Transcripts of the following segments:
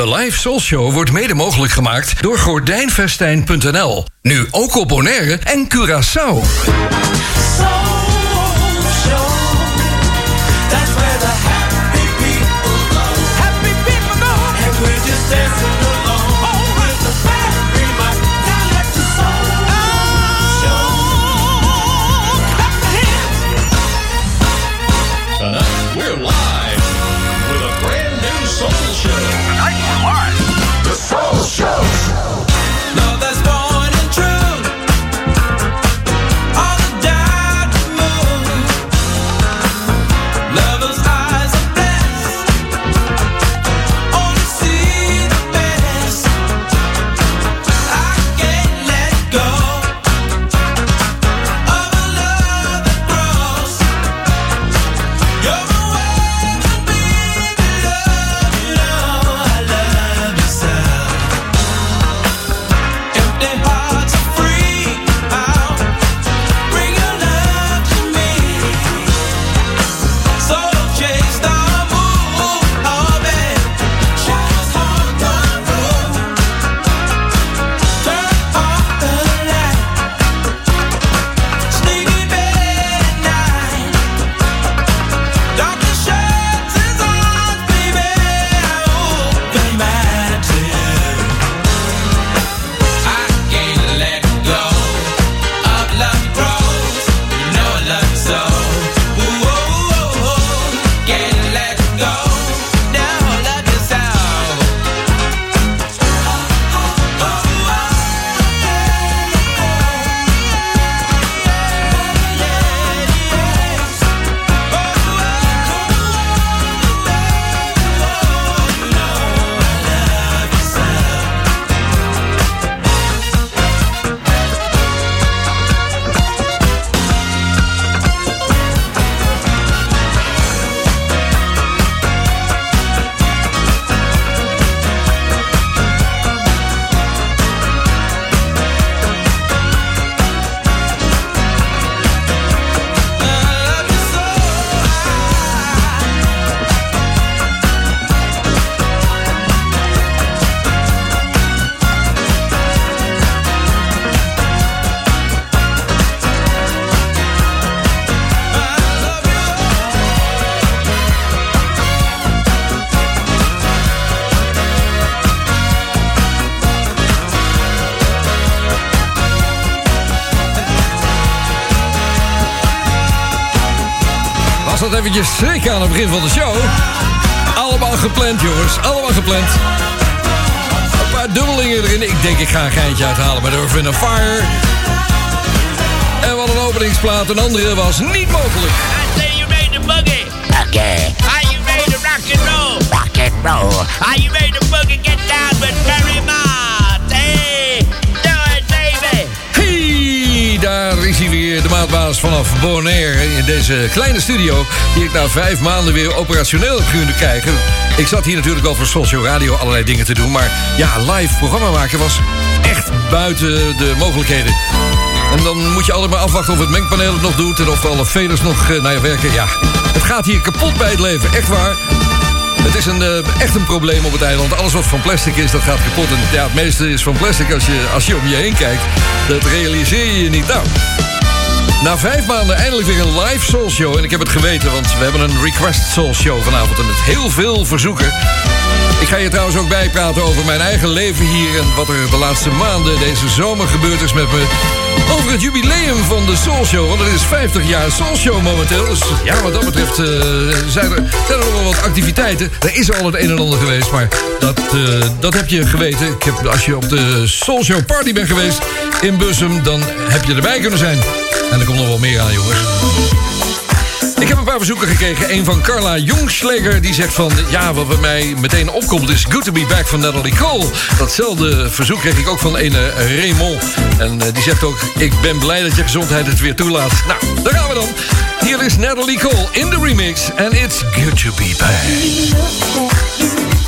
De Live Soul Show wordt mede mogelijk gemaakt door gordijnvestijn.nl. Nu ook op Bonaire en Curaçao. Eventjes schrik aan het begin van de show? Allemaal gepland, jongens. Allemaal gepland. Een paar dubbelingen erin. Ik denk, ik ga een geintje uithalen met Wind and Fire. En wat een openingsplaat. Een andere was niet mogelijk. I say you made the boogie. Okay, Are you made the rock and roll? rock and roll. Are you made the boogie get down with Bonaire. In deze kleine studio, die ik na vijf maanden weer operationeel heb kunnen kijken. Ik zat hier natuurlijk al voor Social Radio allerlei dingen te doen. Maar ja, live programma maken was echt buiten de mogelijkheden. En dan moet je altijd maar afwachten of het mengpaneel het nog doet... en of alle velers nog eh, naar je werken. Ja, het gaat hier kapot bij het leven, echt waar. Het is een, eh, echt een probleem op het eiland. Alles wat van plastic is, dat gaat kapot. En ja, het meeste is van plastic als je, als je om je heen kijkt. Dat realiseer je je niet. Nou, na vijf maanden eindelijk weer een live Soul Show. En ik heb het geweten, want we hebben een Request Soul Show vanavond. En met heel veel verzoeken. Ik ga je trouwens ook bijpraten over mijn eigen leven hier... en wat er de laatste maanden deze zomer gebeurd is met me... over het jubileum van de Soul Show. Want het is 50 jaar Soul Show momenteel. Dus ja, wat dat betreft eh, zijn, er, zijn nog wel wat activiteiten. Er is al het een en ander geweest, maar dat, eh, dat heb je geweten. Ik heb, als je op de Soul Show Party bent geweest in Bussum... dan heb je erbij kunnen zijn. En er komt nog wel meer aan, jongens. Ik heb een paar verzoeken gekregen. Een van Carla Jongschleger. Die zegt van... Ja, wat bij mij meteen opkomt is... Good to be back van Natalie Cole. Datzelfde verzoek kreeg ik ook van ene Raymond. En eh, die zegt ook... Ik ben blij dat je gezondheid het weer toelaat. Nou, daar gaan we dan. Hier is Natalie Cole in de remix. And it's good to be back.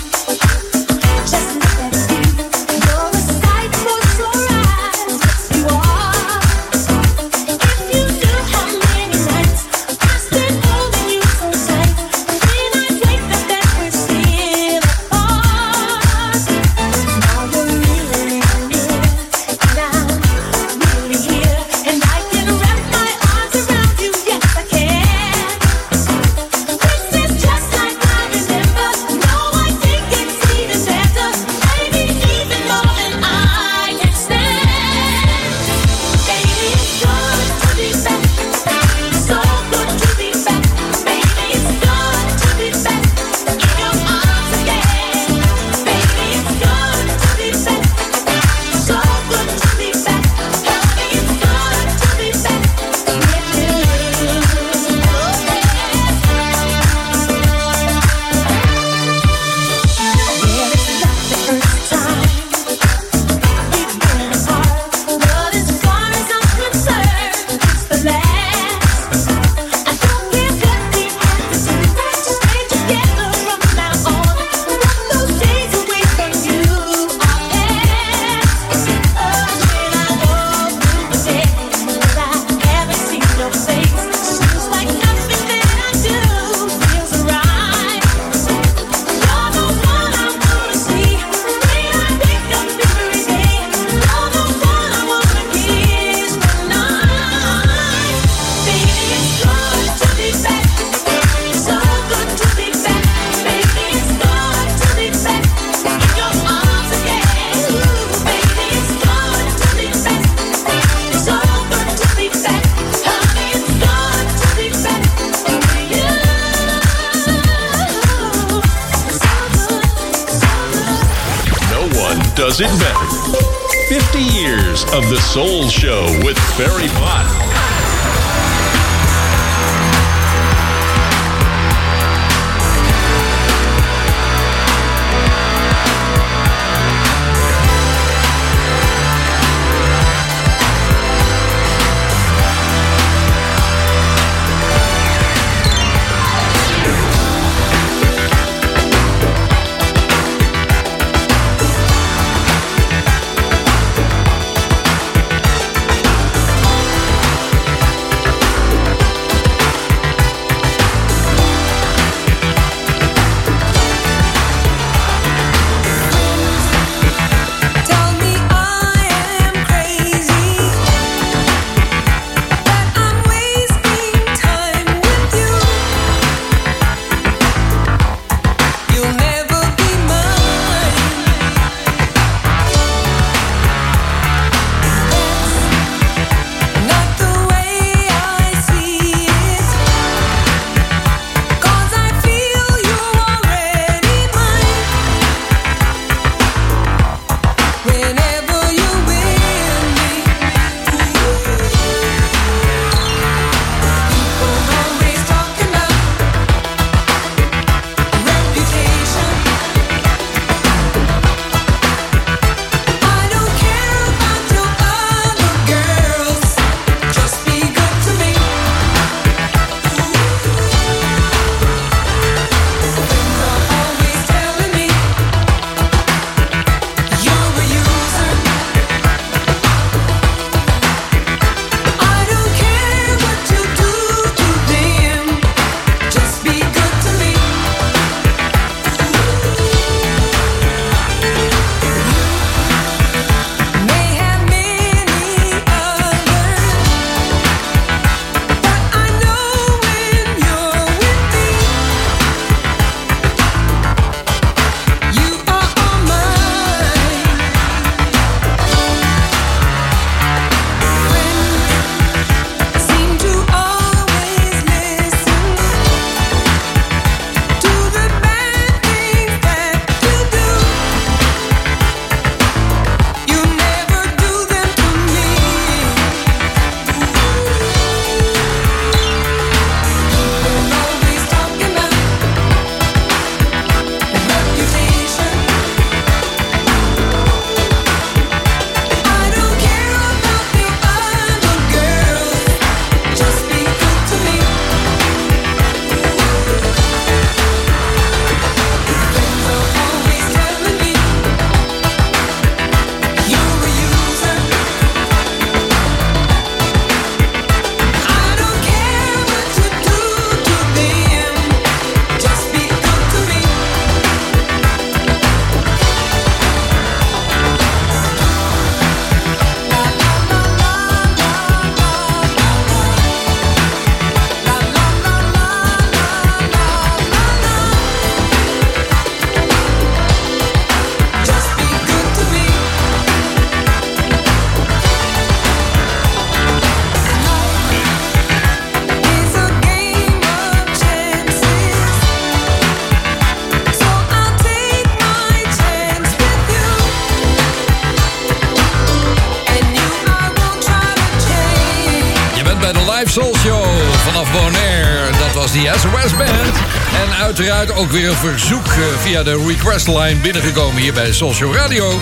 Ook weer een verzoek eh, via de request line binnengekomen hier bij Show Radio.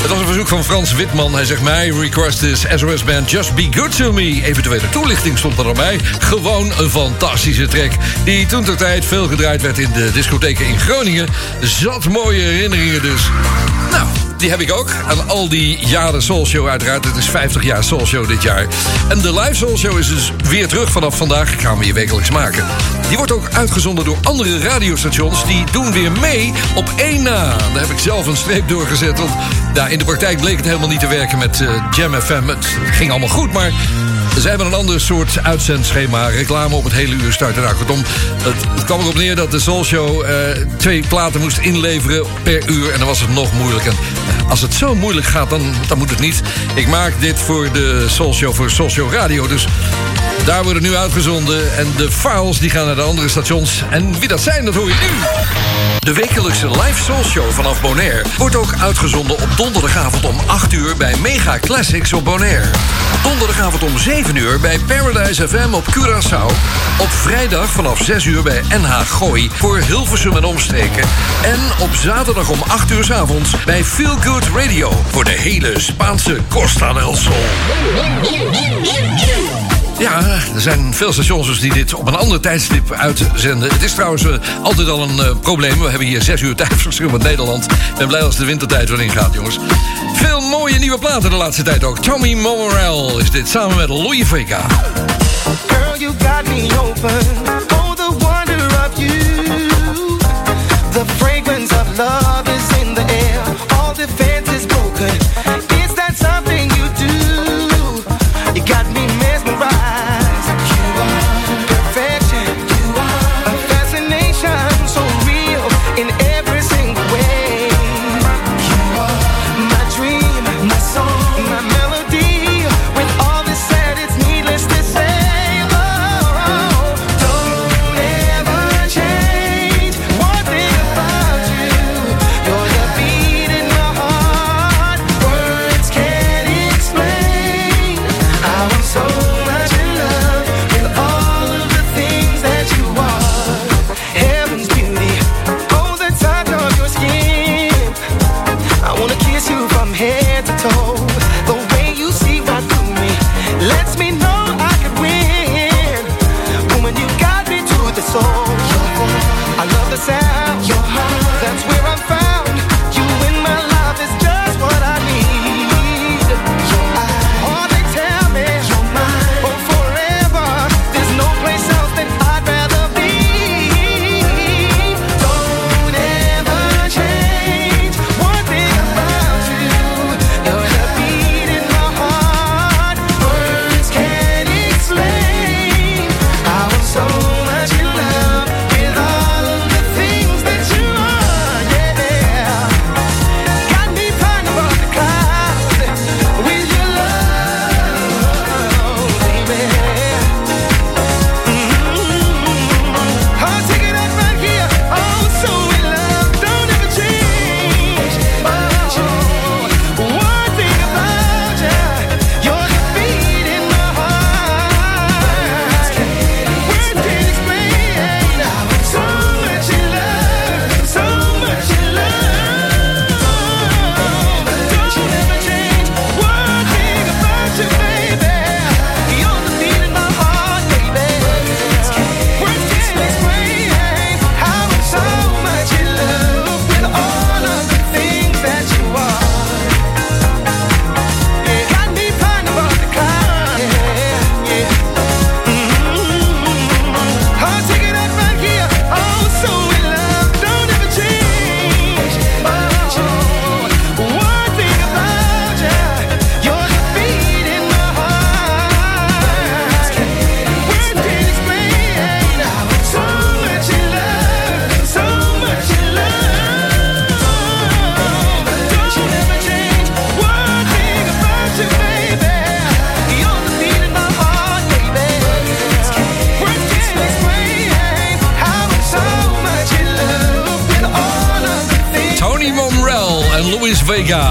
Het was een verzoek van Frans Witman. Hij zegt mij, request is SOS Band Just Be Good To Me. Eventuele toelichting stond er al bij. Gewoon een fantastische track. Die toen ter tijd veel gedraaid werd in de discotheken in Groningen. Zat mooie herinneringen dus. Nou, die heb ik ook. Aan al die jaren Soul Show uiteraard. Het is 50 jaar Soul Show dit jaar. En de live Soul Show is dus weer terug vanaf vandaag. Gaan we hier wekelijks maken. Die wordt ook uitgezonden door andere radiostations. Die doen weer mee op één na. Daar heb ik zelf een streep doorgezet. Want in de praktijk bleek het helemaal niet te werken met eh, Jam FM. Het ging allemaal goed, maar Ze hebben een ander soort uitzendschema. Reclame op het hele uur starten. Nou, kortom, het, kwam erop neer dat de Soul Show eh, twee platen moest inleveren per uur. En dan was het nog moeilijk. En eh, als het zo moeilijk gaat, dan, dan moet het niet. Ik maak dit voor de Show, voor Show Radio. Dus daar worden nu uitgezonden. En de files die gaan naar de andere stations. En wie dat zijn, dat hoor je nu. De wekelijkse live soul show vanaf Bonaire wordt ook uitgezonden op donderdagavond om 8 uur bij Mega Classics op Bonaire. Donderdagavond om 7 uur bij Paradise FM op Curaçao. Op vrijdag vanaf 6 uur bij NH Gooi voor Hilversum en omstreken. En op zaterdag om 8 uur 's avonds bij Feel Good Radio voor de hele Spaanse Costa del Sol. Ja, er zijn veel stations dus die dit op een ander tijdstip uitzenden. Het is trouwens eh, altijd al een eh, probleem. We hebben hier zes uur tijdverschil met Nederland. Ik ben blij als de wintertijd weer ingaat, jongens. Veel mooie nieuwe platen de laatste tijd ook. Tommy Morel is dit samen met Louis Vega. Girl, you got me open. Oh, the wonder of you. The fragrance of love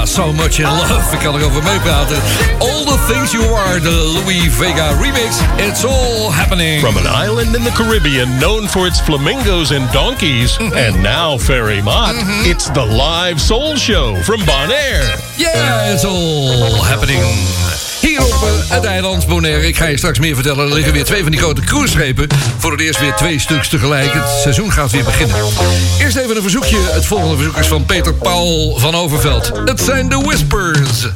So Much in Love. Ik kan erover meepraten. All the things you are, de Louis Vega remix. It's all happening. From an island in the Caribbean known for its flamingos and donkeys, mm-hmm. and now Ferry Mott, mm-hmm. it's the live soul show from Bonaire. Yeah, it's all happening. Het eiland Bonaire. Ik ga je straks meer vertellen. Er liggen weer twee van die grote cruiseschepen. Voor het eerst weer twee stuks tegelijk. Het seizoen gaat weer beginnen. Eerst even een verzoekje. Het volgende verzoek is van Peter Paul van Overveld. Het zijn de Whispers.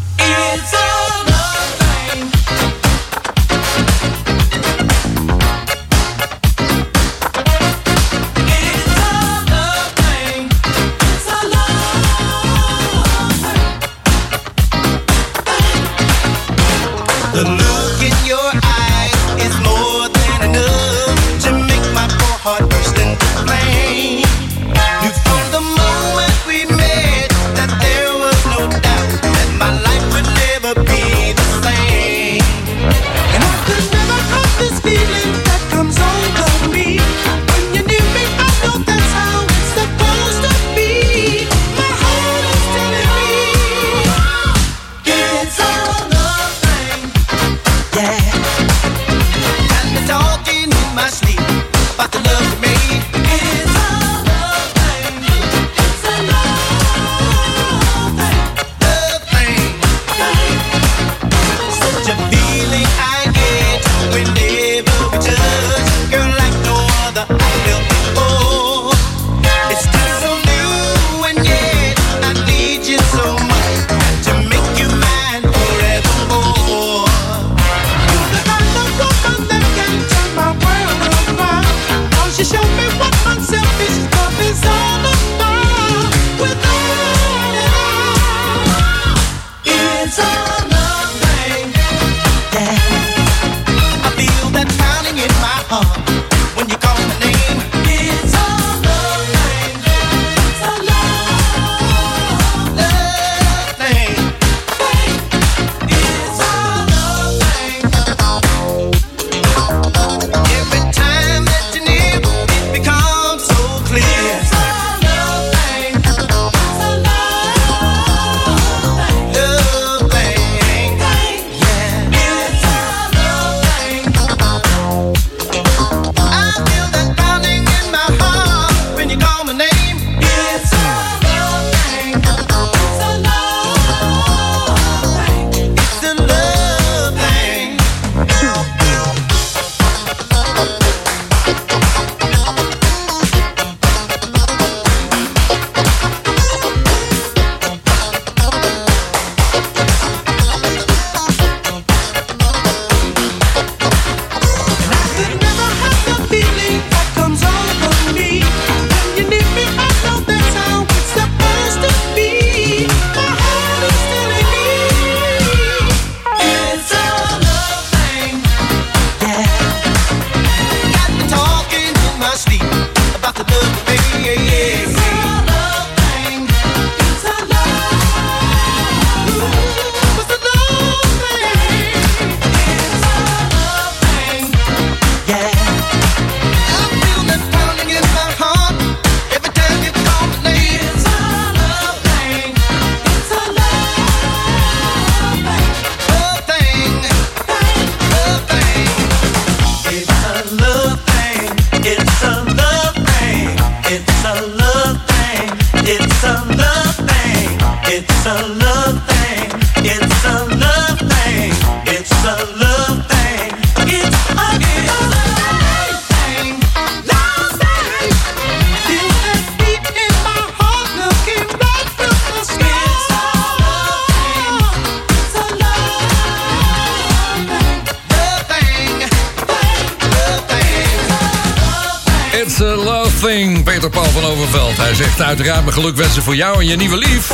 Geluk wensen voor jou en je nieuwe lief.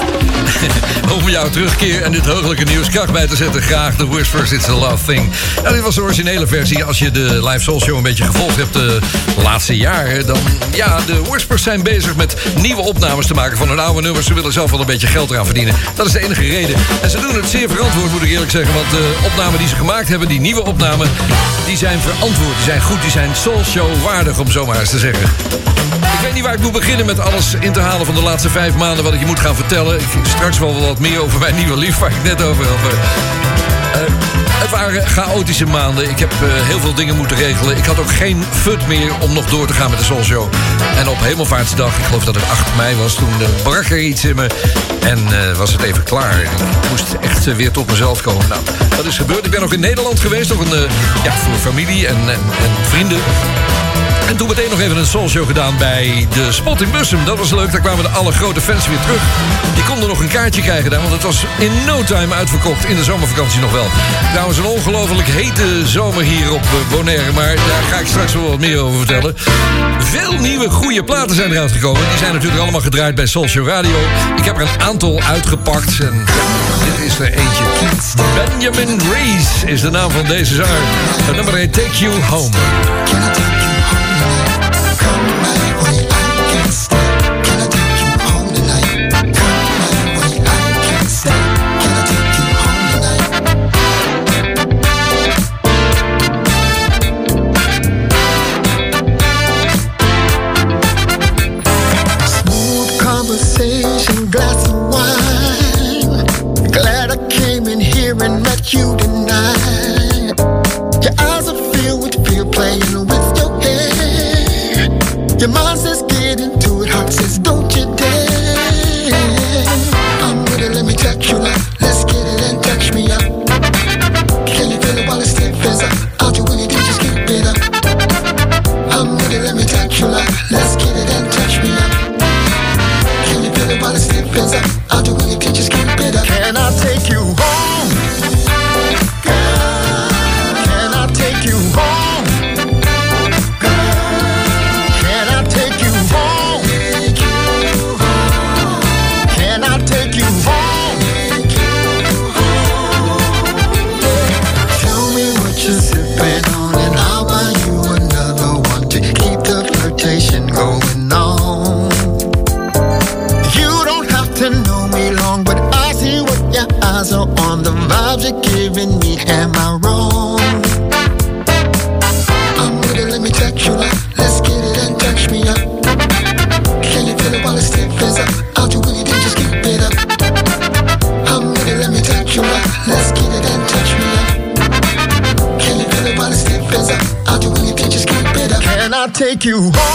Om jouw terugkeer en dit heugelijke nieuws kracht bij te zetten. Graag de Whispers, It's a love thing. Ja, dit was de originele versie. Als je de Live Soul Show een beetje gevolgd hebt de laatste jaren... dan, ja, de Whispers zijn bezig met nieuwe opnames te maken van hun oude nummers. Ze willen zelf wel een beetje geld eraan verdienen. Dat is de enige reden. En ze doen het zeer verantwoord, moet ik eerlijk zeggen. Want de opnamen die ze gemaakt hebben, die nieuwe opnamen... die zijn verantwoord, die zijn goed, die zijn Soul Show waardig, om zo maar eens te zeggen. Waar ik moet beginnen met alles in te halen van de laatste vijf maanden... wat ik je moet gaan vertellen. Straks wel wat meer over mijn nieuwe lief, waar ik net over had. Eh, het waren chaotische maanden. Ik heb eh, heel veel dingen moeten regelen. Ik had ook geen fut meer om nog door te gaan met de Soul Show. En op Hemelvaartsdag, ik geloof dat het 8 mei was... toen eh, brak er iets in me en was het even klaar. Ik moest echt weer tot mezelf komen. Nou, dat is gebeurd. Ik ben ook in Nederland geweest, eh, ja, voor familie en, en vrienden. En toen meteen nog even een soulshow gedaan bij de Spot in Bussum. Dat was leuk, daar kwamen de alle grote fans weer terug. Die konden nog een kaartje krijgen daar, want het was in no time uitverkocht. In de zomervakantie nog wel. Trouwens, een ongelooflijk hete zomer hier op eh, Bonaire. Maar daar ga ik straks wel wat meer over vertellen. Veel nieuwe goede platen zijn eruit gekomen. Die zijn natuurlijk allemaal gedraaid bij Soulshow Radio. Ik heb er een aantal uitgepakt. En dit is er eentje. Benjamin Rees is de naam van deze zanger. Het nummer heet Take You Home. You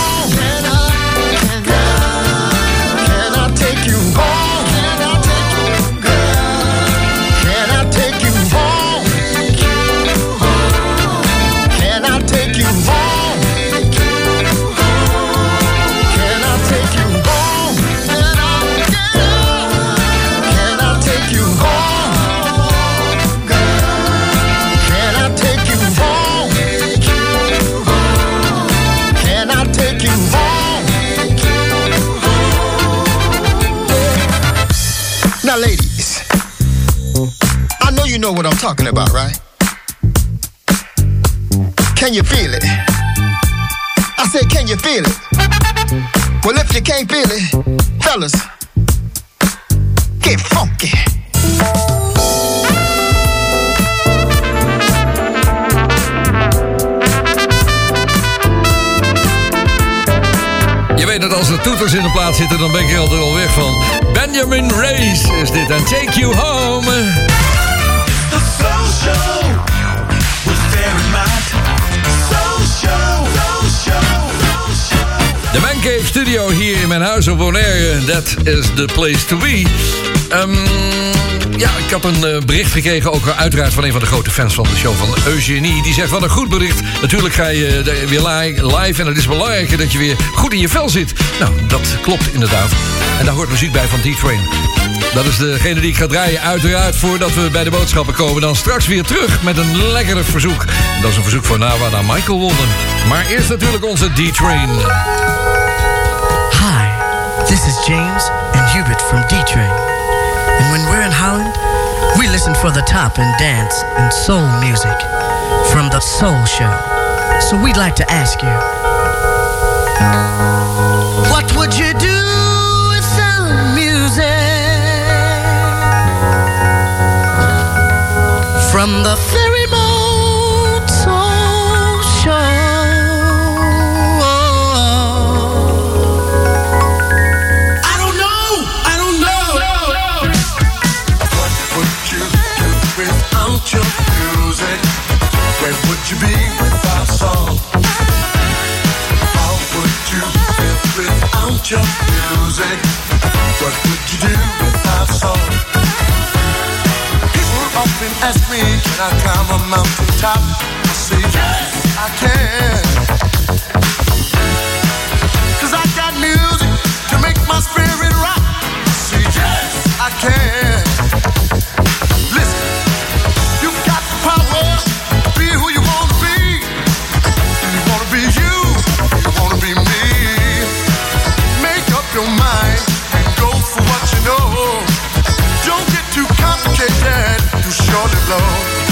Huis op Bonaire. That is the place to be. Ehm, ja, ik had een eh, bericht gekregen, ook uiteraard van een van de grote fans van de show, van Eugenie. Die zegt, wat een goed bericht. Natuurlijk ga je eh, weer li- live en het is belangrijk dat je weer goed in je vel zit. Nou, dat klopt inderdaad. En daar hoort muziek bij van D-Train. Dat is degene die ik ga draaien, uiteraard, voordat we bij de boodschappen komen. Dan straks weer terug met een lekkere verzoek. En dat is een verzoek van Nawa naar Michael Wonden. Maar eerst natuurlijk onze D-Train. Hi, this is James and Hubert from D-Train. And when we're in Holland, we listen for the top in dance and soul music from the Soul Show. So we'd like to ask you, what would you do without music? From the Ferry I climb a mountain top? I say, yes, I can. all the floor.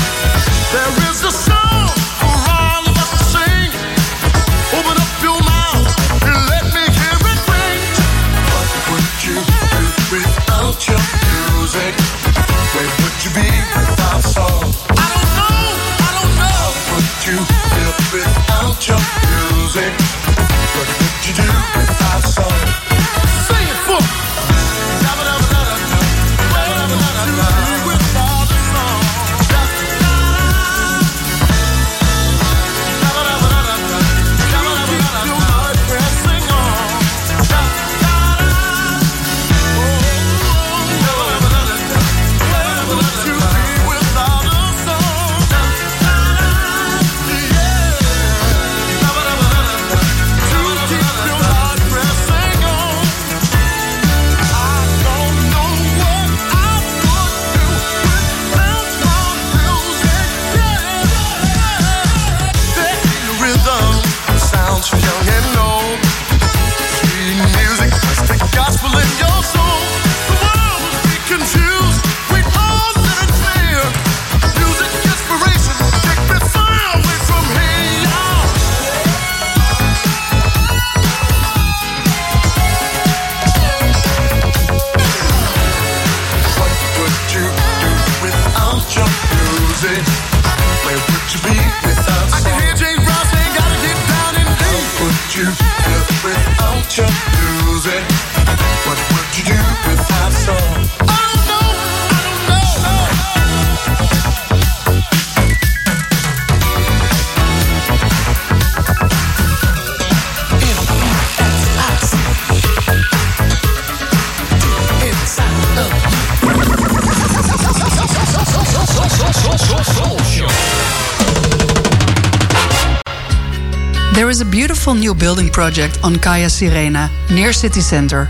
New building project on Kaya Sirena, near city center.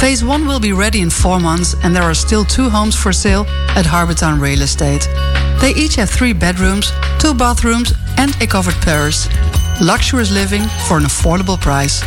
Phase 1 will be ready in four months, and there are still two homes for sale at Harbortown Real Estate. They each have three bedrooms, two bathrooms, and a covered terrace. Luxurious living for an affordable price.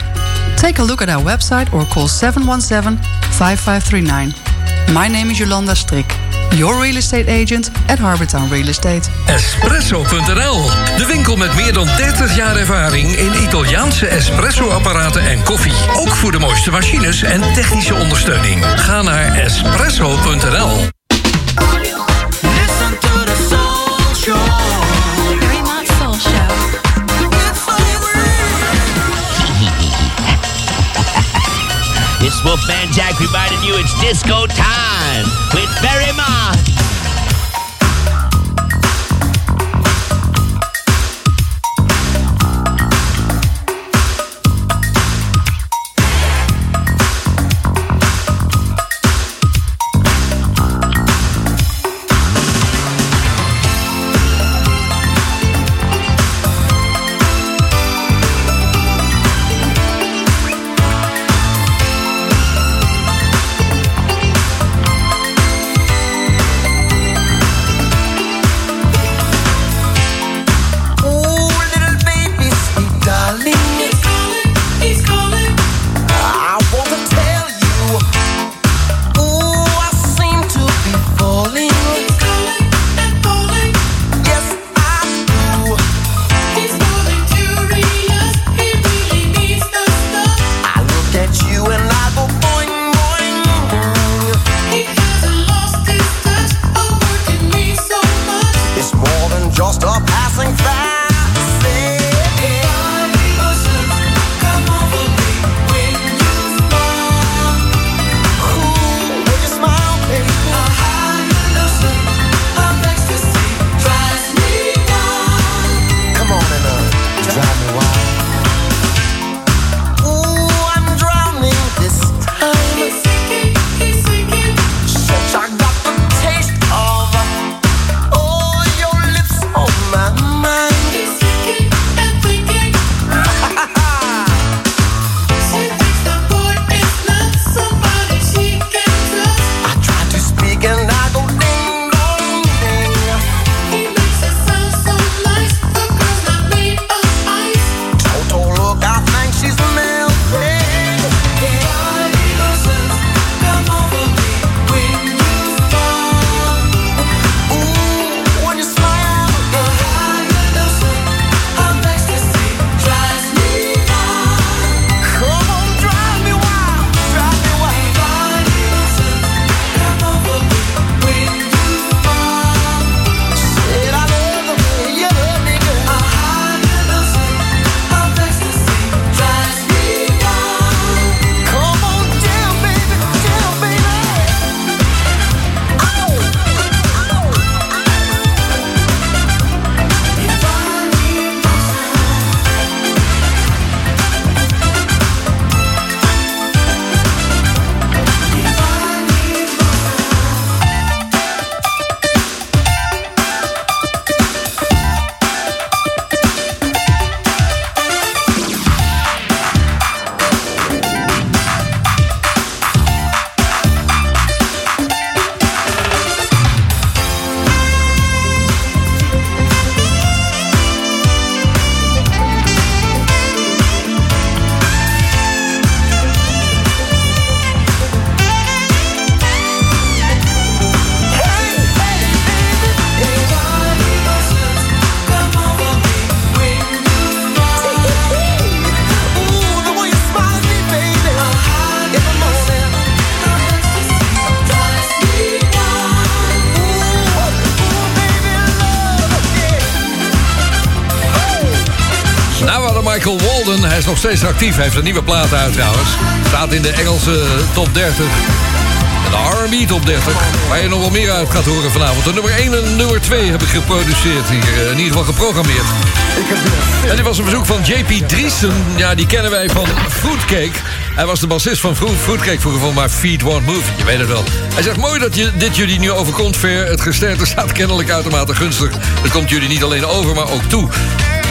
Take a look at our website or call 717 5539. My name is Yolanda Strik, your real estate agent at Harbortown Real Estate. Espresso.nl, de winkel met meer dan 30 jaar ervaring in Italiaanse espresso-apparaten en koffie. Ook voor de mooiste machines en technische ondersteuning. Ga naar espresso.nl. Wolfman Jack reminding you it's disco time with Barry Mott. Steeds actief. Heeft een nieuwe plaat uit trouwens. Staat in de Engelse top 30. En de R&B top 30. Waar je nog wel meer uit gaat horen vanavond. De nummer 1 en nummer 2 heb ik geproduceerd hier. eh, In ieder geval geprogrammeerd. En dit was een verzoek van JP Driesen. Ja, die kennen wij van Fruitcake. Hij was de bassist van Fruit, Fruitcake vroeger van My Feet Won't Move. Je weet het wel. Hij zegt, mooi dat je, dit jullie nu overkomt, Ver. Het gesternte staat kennelijk uitermate gunstig. Het komt jullie niet alleen over, maar ook toe.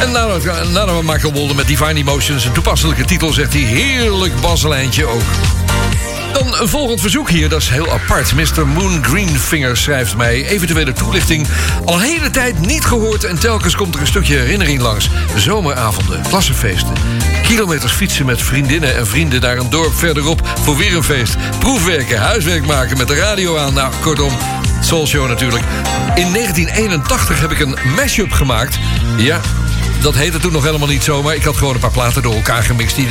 En nadat, nadat we Michael Wolden met Divine Emotions... een toepasselijke titel zegt hij... heerlijk baslijntje ook. Dan een volgend verzoek hier, dat is heel apart. Mr. Moon Greenfinger schrijft mij eventuele toelichting. Al hele tijd niet gehoord en telkens komt er een stukje herinnering langs. Zomeravonden, klassenfeesten. Kilometers fietsen met vriendinnen en vrienden naar een dorp verderop voor weer een feest. Proefwerken, huiswerk maken met de radio aan. Nou, kortom, Soul Show natuurlijk. In 1981 heb ik een mashup gemaakt. Ja, dat heette toen nog helemaal niet zo, maar ik had gewoon een paar platen door elkaar gemixt... die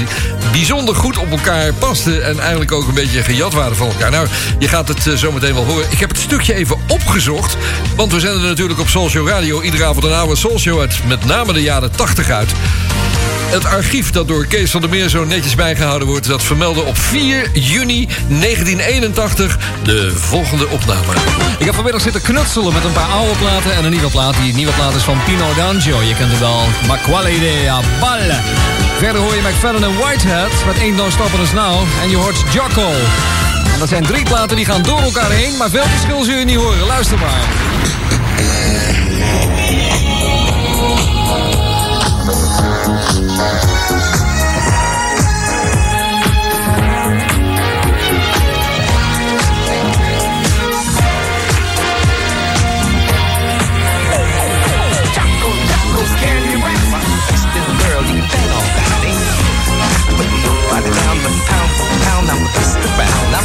bijzonder goed op elkaar pasten en eigenlijk ook een beetje gejat waren van elkaar. Nou, je gaat het eh, zo meteen wel horen. Ik heb het stukje even opgezocht, want we zenden natuurlijk op Soul Show Radio... iedere avond een oude Soul Show uit, met name de jaren 80 uit. Het archief dat door Kees van der Meer zo netjes bijgehouden wordt... dat vermeldde op 4 juni 1981 de volgende opname. Ik heb vanmiddag zitten knutselen met een paar oude platen en een nieuwe plaat. Die nieuwe plaat is van Pino D'Angio. Je kent hem wel. Ma quale idea, balle. Verder hoor je McFadden en Whitehead met Ain't No Stopping Us Now. En je hoort Jocko. En dat zijn drie platen die gaan door elkaar heen, maar veel verschil zul je niet horen. Luister maar.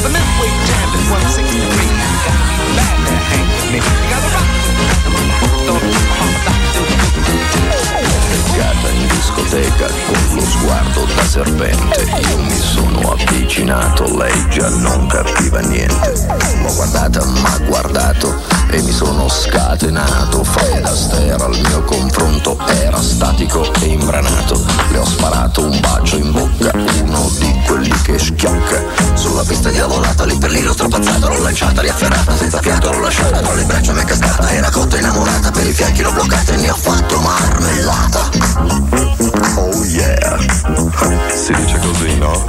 The midweight champion, 163. Gotta be bad to hang with me. You gotta rock with in discoteca con lo sguardo da serpente Io mi sono avvicinato, lei già non capiva niente L'ho guardata, m'ha guardato e mi sono scatenato. Fred Astaire al mio confronto era statico e imbranato. Le ho sparato un bacio in bocca, uno di quelli che schiocca. Sulla pista diavolata, lì per lì l'ho strappazzata L'ho lanciata, riafferrata, senza fiato l'ho lasciata. Tra le braccia mi è cascata, era cotta innamorata Per i fianchi l'ho bloccata e ne ho fatto marmellata. Oh yeah. Si dice così, no?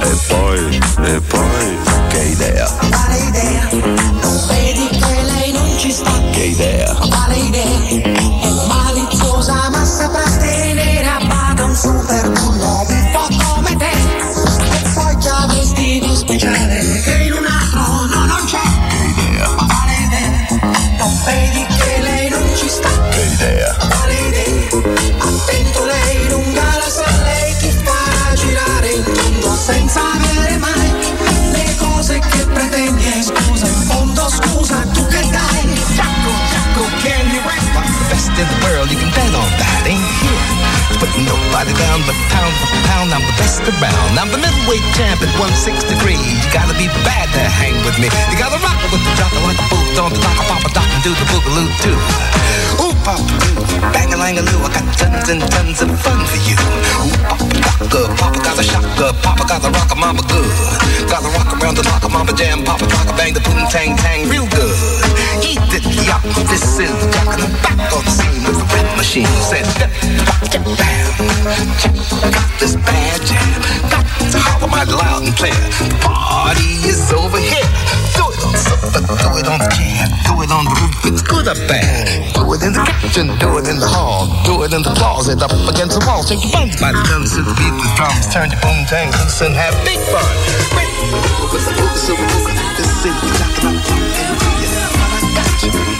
E poi, e poi Che idea, Quale idea? Non vedi che lei non ci sta? che idea Quale idea? È maliziosa ma saprà tenere a bada un super bullo un po' pound. I'm the best around. I'm the middleweight champion, 163. You gotta be bad to hang with me. You gotta rock with the jocko like a boot on the dock, a papa doc and do the boogaloo too. Ooh, papa doo, bang a lang a loo. I got tons and tons of fun for you. Ooh, papa docka, papa got a shocker, papa got a rocker, mama good. Gotta rock around the locker, mama jam, papa rocker, bang the boom tang tang real good. Eat it, yup. This is Jock in the back on the scene with the rap machine. Said, bam. Got this bad jam. Got to holler mighty loud and clear. Party is over here. Do it on sofa, do it on the jam, do it on the roof. It's good or bad. Do it in the kitchen, do it in the hall, do it in the closet, up against the wall. Shake your buns by the the beat the drums. Turn your boom tang loose and have big fun. Wait. This is Jock in the I got you?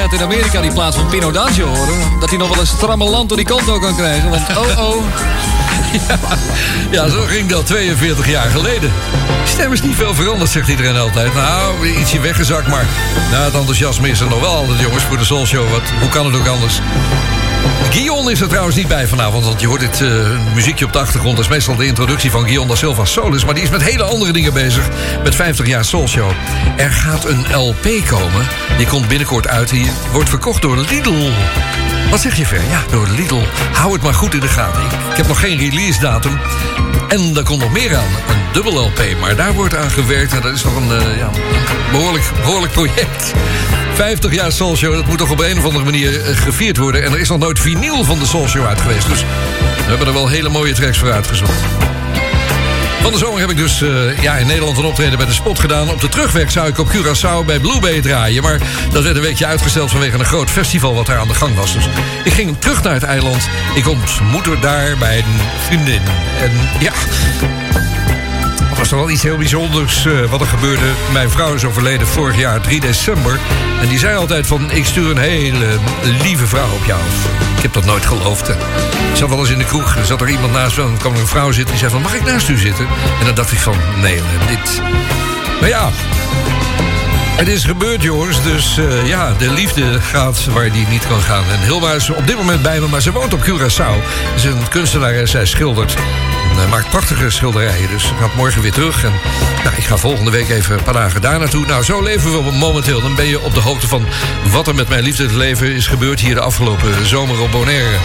Whitehead in Amerika die plaats van Pino D'Angelo horen... dat hij nog wel een stramme land door die konto kan krijgen. Want oh oh... Ja, zo ging dat 42 jaar geleden. De stem is niet veel veranderd, zegt iedereen altijd. Nou, ietsje weggezakt, maar nou, het enthousiasme is er nog wel altijd, jongens, voor de Soul Show. Wat, hoe kan het ook anders? Guion is er trouwens niet bij vanavond, want je hoort dit eh, muziekje op de achtergrond. Dat is meestal de introductie van Guion da Silva Solis. Maar die is met hele andere dingen bezig, met 50 jaar Soul Show. Er gaat een LP komen, die komt binnenkort uit. Die wordt verkocht door Lidl. Wat zeg je ver? Ja, door Lidl. Hou het maar goed in de gaten. Ik, heb nog geen release datum. En er komt nog meer aan. Een dubbel LP. Maar daar wordt aan gewerkt. En dat is nog een eh, ja, behoorlijk, behoorlijk project. 50 jaar Soul Show. Dat moet toch op een of andere manier eh, gevierd worden. En er is nog nooit vinyl van de Soul Show uit geweest. Dus we hebben er wel hele mooie tracks voor uitgezocht. Van de zomer heb ik dus eh, ja, in Nederland een optreden bij de Spot gedaan. Op de terugweg zou ik op Curaçao bij Blue Bay draaien. Maar dat werd een weekje uitgesteld vanwege een groot festival wat daar aan de gang was. Dus ik ging terug naar het eiland. Ik ontmoette daar bij een vriendin. En ja, was toch wel iets heel bijzonders eh, wat er gebeurde. Mijn vrouw is overleden vorig jaar 3 december. En die zei altijd van, ik stuur een hele lieve vrouw op jou. Ik heb dat nooit geloofd. hè. Ik zat wel eens in de kroeg, er zat er iemand naast me... en kwam er een vrouw zitten die zei van, mag ik naast u zitten? En dan dacht ik van, nee, eh, dit... Maar ja, het is gebeurd, jongens. Dus eh, ja, de liefde gaat waar die niet kan gaan. En Hilma is op dit moment bij me, maar ze woont op Curaçao. Ze is een kunstenaar en zij schildert. Eh, maakt prachtige schilderijen. Dus gaat morgen weer terug. En nou, ik ga volgende week even een paar dagen daar naartoe. Nou, zo leven we momenteel. Dan ben je op de hoogte van wat er met mijn liefdesleven is gebeurd... hier de afgelopen zomer op Bonaire.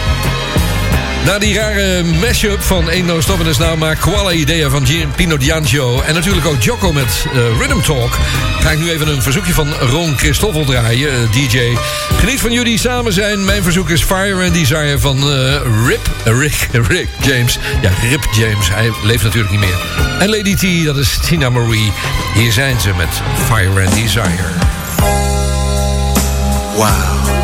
Na die rare mashup van Ain't No Stopping Us Now... maar Koala Idea van Pino D'Angio... en natuurlijk ook Jocko met eh, Rhythm Talk... ga ik nu even een verzoekje van Ron Christoffel draaien, eh, DJ. Geniet van jullie samen zijn. Mijn verzoek is Fire and Desire van eh, Rip, Rick, Rick James. Ja, Rip James, hij leeft natuurlijk niet meer. En Lady T, dat is Tina Marie. Hier zijn ze met Fire and Desire. Wow.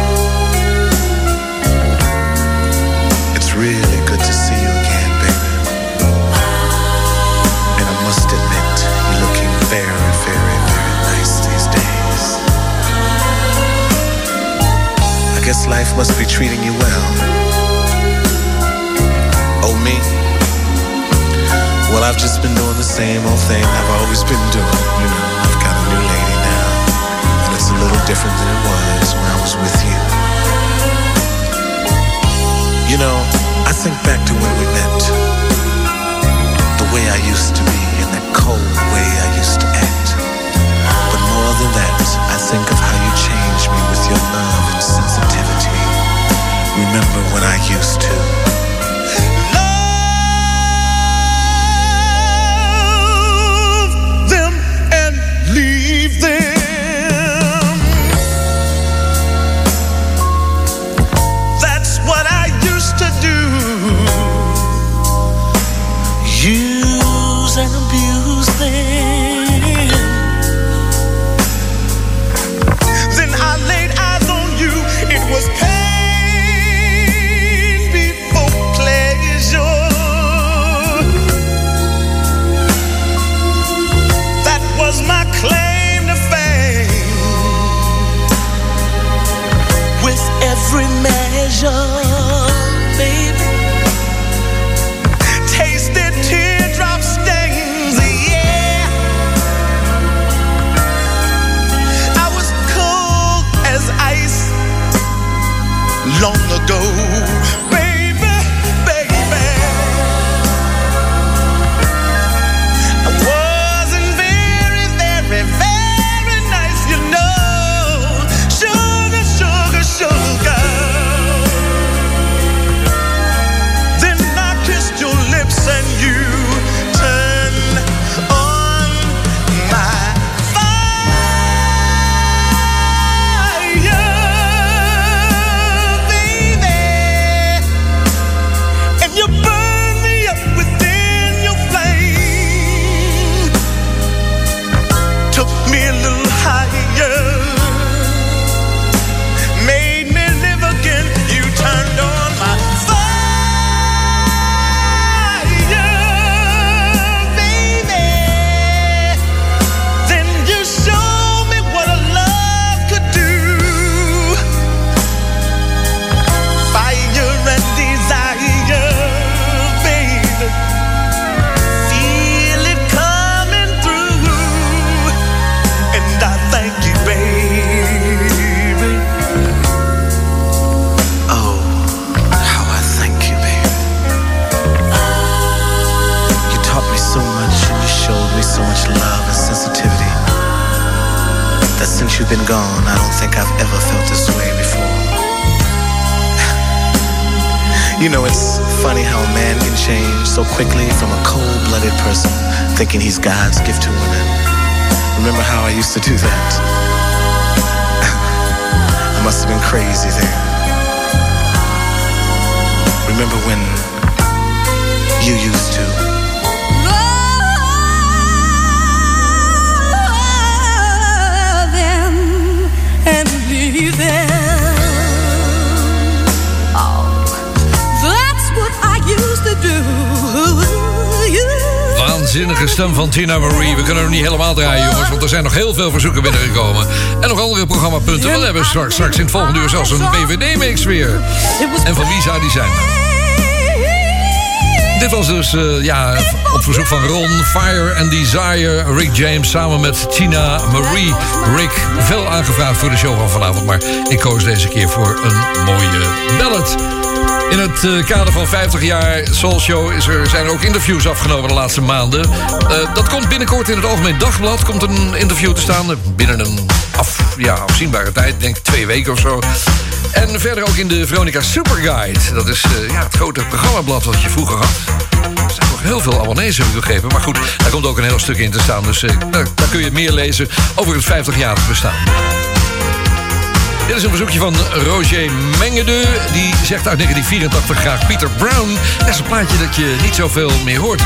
I guess life must be treating you well. Oh, me? Well, I've just been doing the same old thing I've always been doing. You know, I've got a new lady now. And it's a little different than it was when I was with you. You know, I think back to when we met. The way I used to be and that cold way I used to act. Think of how you changed me with your love and sensitivity. Remember when I used to. That since you've been gone, I don't think I've ever felt this way before. you know, it's funny how a man can change so quickly from a cold blooded person thinking he's God's gift to women. Remember how I used to do that? I must have been crazy then. Remember when you used to? Waanzinnige stem van Tina Marie. We kunnen hem niet helemaal draaien, jongens, want er zijn nog heel veel verzoeken binnengekomen. En nog andere programmapunten. We hebben straks, straks in het volgende uur zelfs een BVD-mix weer. En van wie zou die zijn? Dit was dus eh, ja, op verzoek van Ron, Fire and Desire, Rick James samen met Tina Marie. Rick, veel aangevraagd voor de show van vanavond, maar ik koos deze keer voor een mooie ballad. In het eh, kader van 50 jaar Soul Show is er, zijn er ook interviews afgenomen de laatste maanden. Eh, dat komt binnenkort in het Algemeen Dagblad. Komt een interview te staan binnen een af, ja, afzienbare tijd. Denk twee weken of zo. En verder ook in de Veronica Superguide. Dat is eh, ja, het grote programmablad wat je vroeger had. Er zijn nog heel veel abonnees, heb ik begrepen. Maar goed, daar komt ook een heel stuk in te staan. Dus eh, daar, daar kun je meer lezen over het 50-jarig bestaan. Dit is een verzoekje van Roger Mengede. Die zegt uit 1984 graag Peter Brown. Dat is een plaatje dat je niet zoveel meer hoort.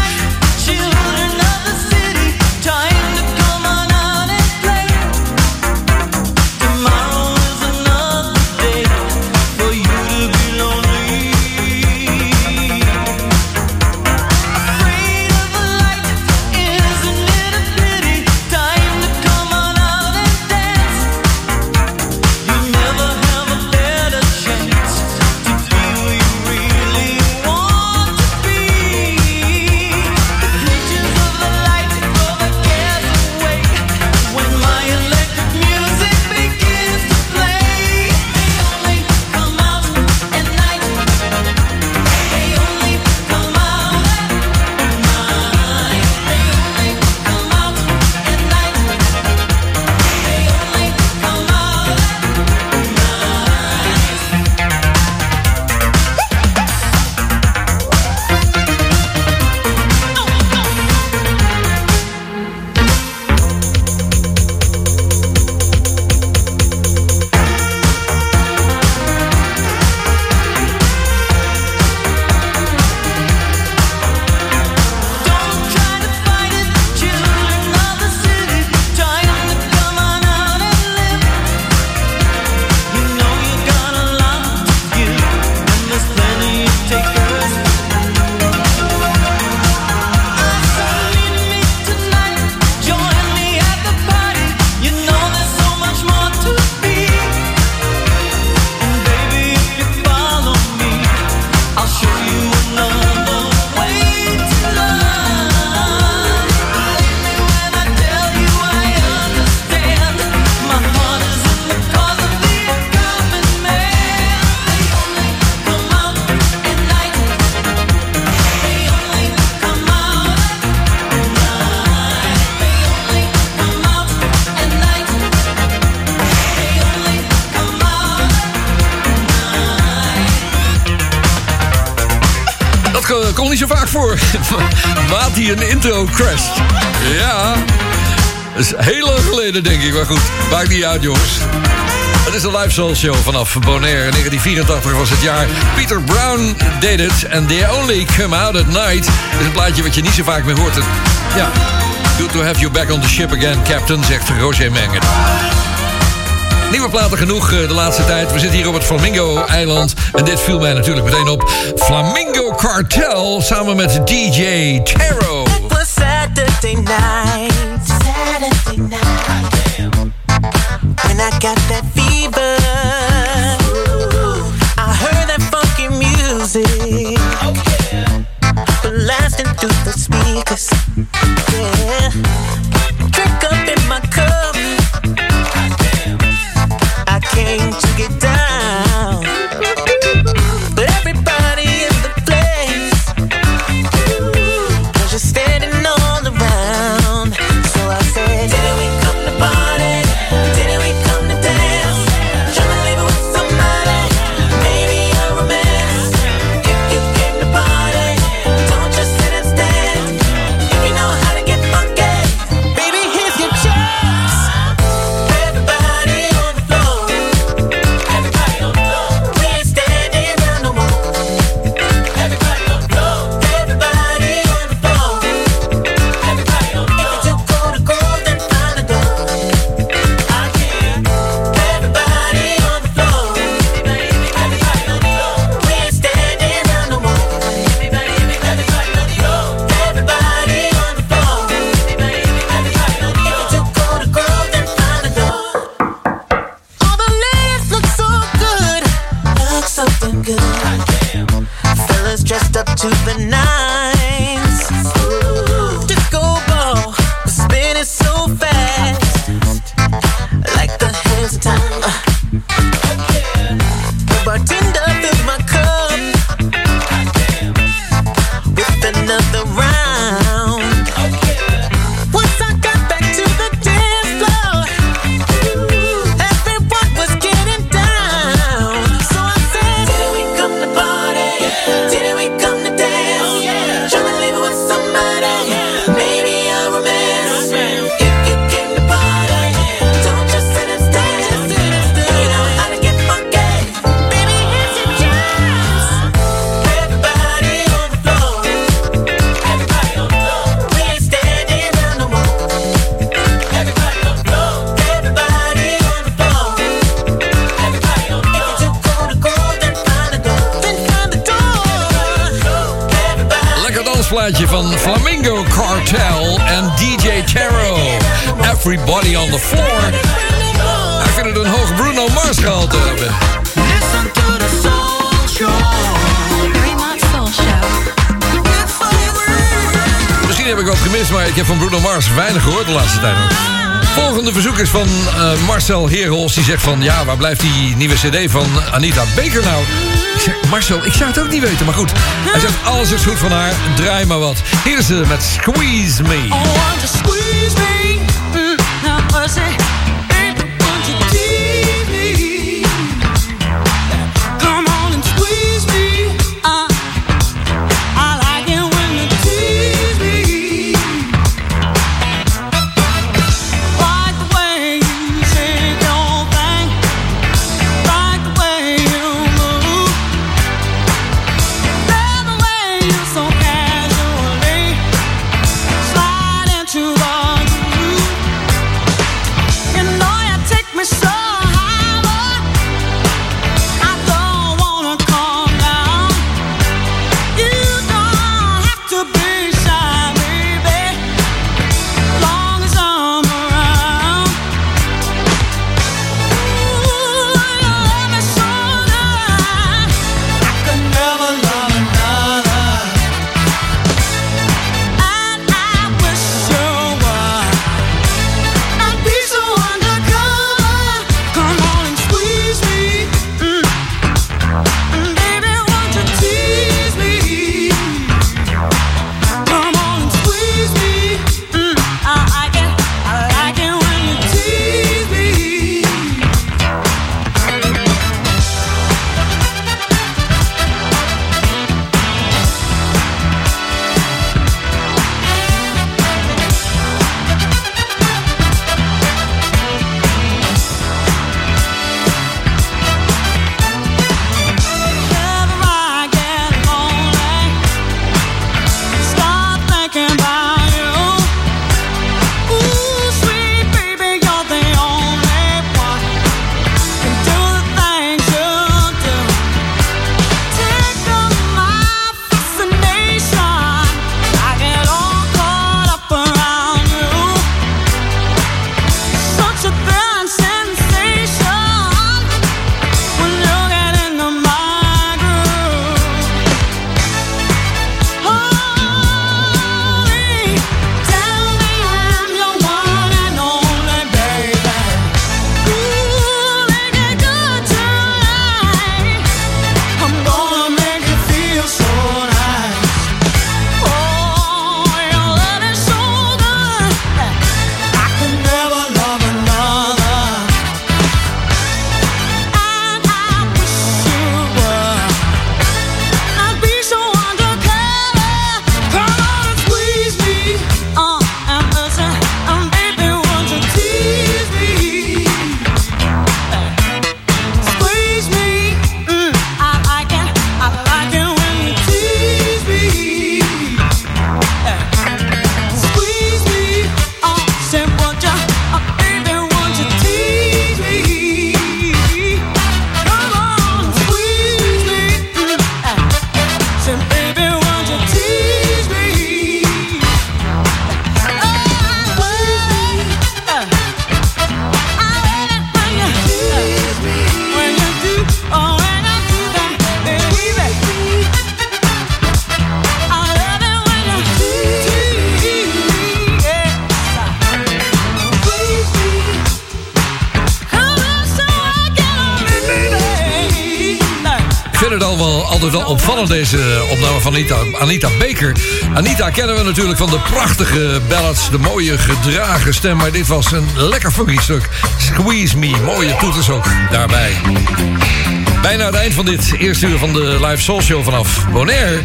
Komt niet zo vaak voor. Maat die een intro crasht. Ja. Dat is heel lang geleden, denk ik. Maar goed, maakt niet uit, jongens. Het is de Live Soul Show vanaf Bonaire. In 1984 was het jaar. Peter Brown deed het. And they only come out at night. is een plaatje wat je niet zo vaak meer hoort. Ja. Good to have you back on the ship again, captain, zegt Roger Mengen. Nieuwe platen genoeg eh, de laatste tijd. We zitten hier op het Flamingo-eiland. En dit viel mij natuurlijk meteen op. Flamingo Cartel samen met DJ Taro. It was Saturday night. Saturday night. When I got that fever. I heard that funky music. Blasting through the speakers. die zegt van... ja, waar blijft die nieuwe cd van Anita Baker nou? Ik zeg, Marcel, ik zou het ook niet weten, maar goed. Hij zegt, alles is goed van haar, draai maar wat. Hier ze met Squeeze Me. Anita, Baker. Anita kennen we natuurlijk van de prachtige ballads, de mooie gedragen stem. Maar dit was een lekker funky stuk. Squeeze Me, mooie toeters ook daarbij. Bijna het eind van dit eerste uur van de Live Soul Show vanaf Bonaire.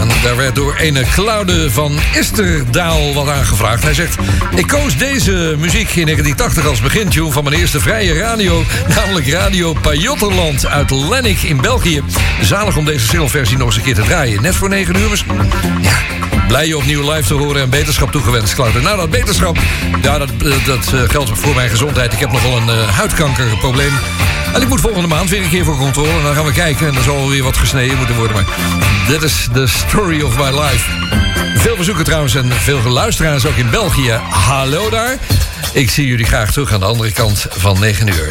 En daar werd door ene Claude van Isterdaal wat aangevraagd. Hij zegt, ik koos deze muziek in 1980 als begintune van mijn eerste vrije radio. Namelijk Radio Pajottenland uit Lennik in België. Zalig om deze single-versie nog eens een keer te draaien. Net voor 9 uur misschien. Ja, blij je opnieuw live te horen en beterschap toegewenst, Claude. Nou, dat beterschap, ja, dat, eh, dat eh, geldt voor mijn gezondheid. Ik heb nog wel een eh, huidkankerprobleem. En ik moet volgende maand weer een keer voor controle. En dan gaan we kijken. En dan zal weer wat gesneden moeten worden. Maar dit is the story of my life. Veel bezoeken trouwens en veel luisteraars ook in België. Hallo daar. Ik zie jullie graag terug aan de andere kant van 9 uur.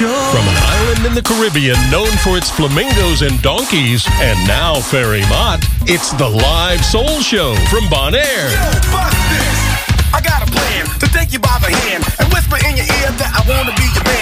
From an island in the Caribbean known for its flamingos and donkeys, and now Ferry Mott, it's the live soul show from Bonaire. Fuck this. I got a plan to take you by the hand and whisper in your ear that I wanna be your man.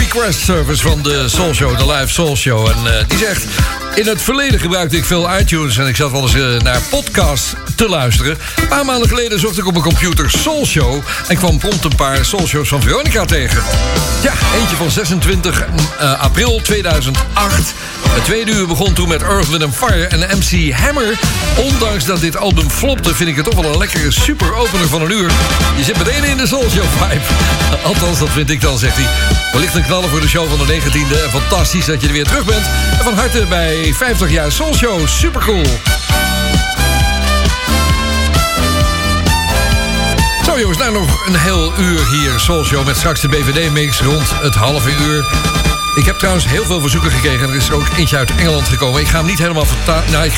Request service van de Soul Show, de live Soul Show. En eh, die zegt: In het verleden gebruikte ik veel iTunes en ik zat wel eens eh, naar podcasts te luisteren. Een paar maanden geleden zocht ik op mijn computer Soul Show en kwam prompt een paar Soul Shows van Veronica tegen. Ja, eentje van 26 eh, april 2008. Het tweede uur begon toen met Earth, Wind Fire en MC Hammer. Ondanks dat dit album flopte, vind ik het toch wel een lekkere super opener van een uur. Je zit meteen in de Soul Show vibe. Althans, dat vind ik dan, zegt hij. Wellicht een knaller voor de show van de 19e. En fantastisch dat je er weer terug bent. En van harte bij 50 jaar Soul Show. Super cool. Zo jongens, nou nog een heel uur hier Soul Show met straks de BVD-mix rond het halve uur. Ik heb trouwens heel veel verzoeken gekregen. Er is er ook eentje uit Engeland gekomen. Ik ga hem niet helemaal vertalen. Nou.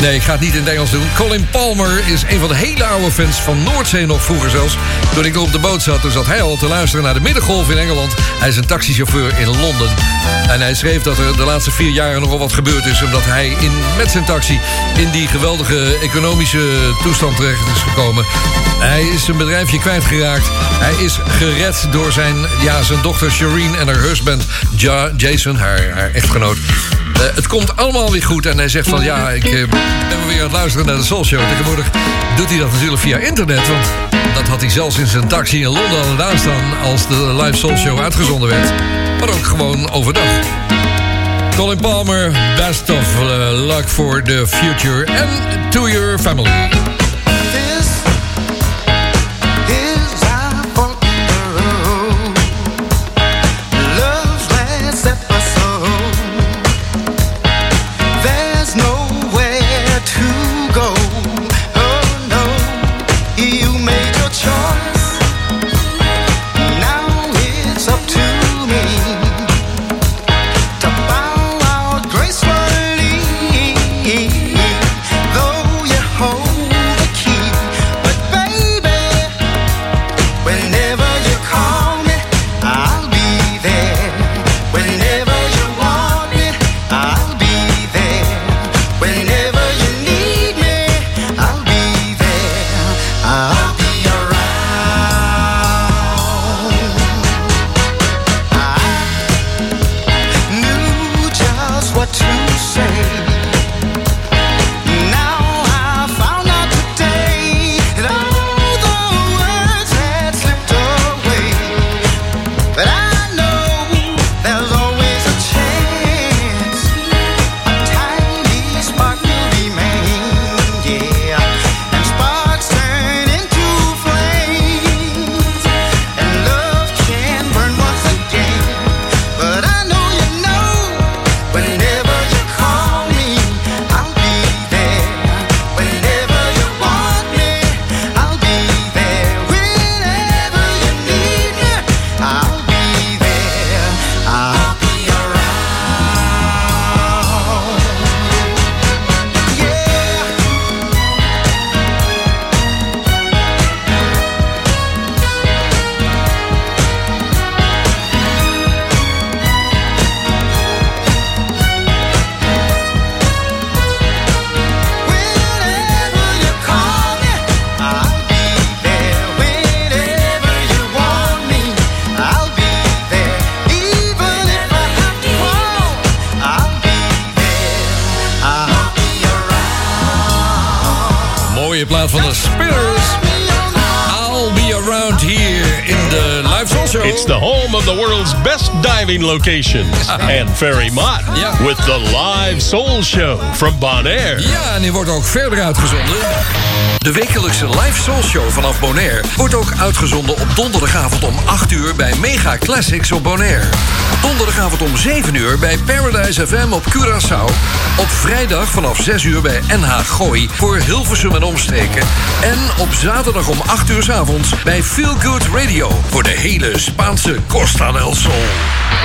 Nee, ik ga het niet in het Engels doen. Colin Palmer is een van de hele oude fans van Noordzee nog vroeger zelfs. Toen ik op de boot zat, toen zat hij al te luisteren naar de Middengolf in Engeland. Hij is een taxichauffeur in Londen. En hij schreef dat er de laatste vier jaren nogal wat gebeurd is... omdat hij in, met zijn taxi in die geweldige economische toestand terecht is gekomen. Hij is zijn bedrijfje kwijtgeraakt. Hij is gered door zijn, ja, zijn dochter Shireen en haar husband ja, Jason, haar, echtgenoot. Eh, het komt allemaal weer goed. En hij zegt van ja, ik eh, ben weer aan het luisteren naar de Soul Show. Tegenwoordig doet hij dat natuurlijk via internet. Want dat had hij zelfs in zijn taxi in Londen al gedaan staan... als de live Soul Show uitgezonden werd. Maar ook gewoon overdag. Colin Palmer, best of eh, luck for the future and to your family. Van de Spinners. I'll be around here in the live show. It's the home of the world's best locations. and Ferry Mott with the live soul show from Bonaire. Ja, en die wordt ook verder uitgezonden. De wekelijkse live soul show vanaf Bonaire wordt ook uitgezonden op donderdagavond om 8 uur bij Mega Classics op Bonaire. Donderdagavond om 7 uur bij Paradise FM op Curaçao. Op vrijdag vanaf 6 uur bij NH Gooi voor Hilversum en omstreken. En op zaterdag om 8 uur 's avonds bij Feel Good Radio voor de hele Spaanse Costa del Sol.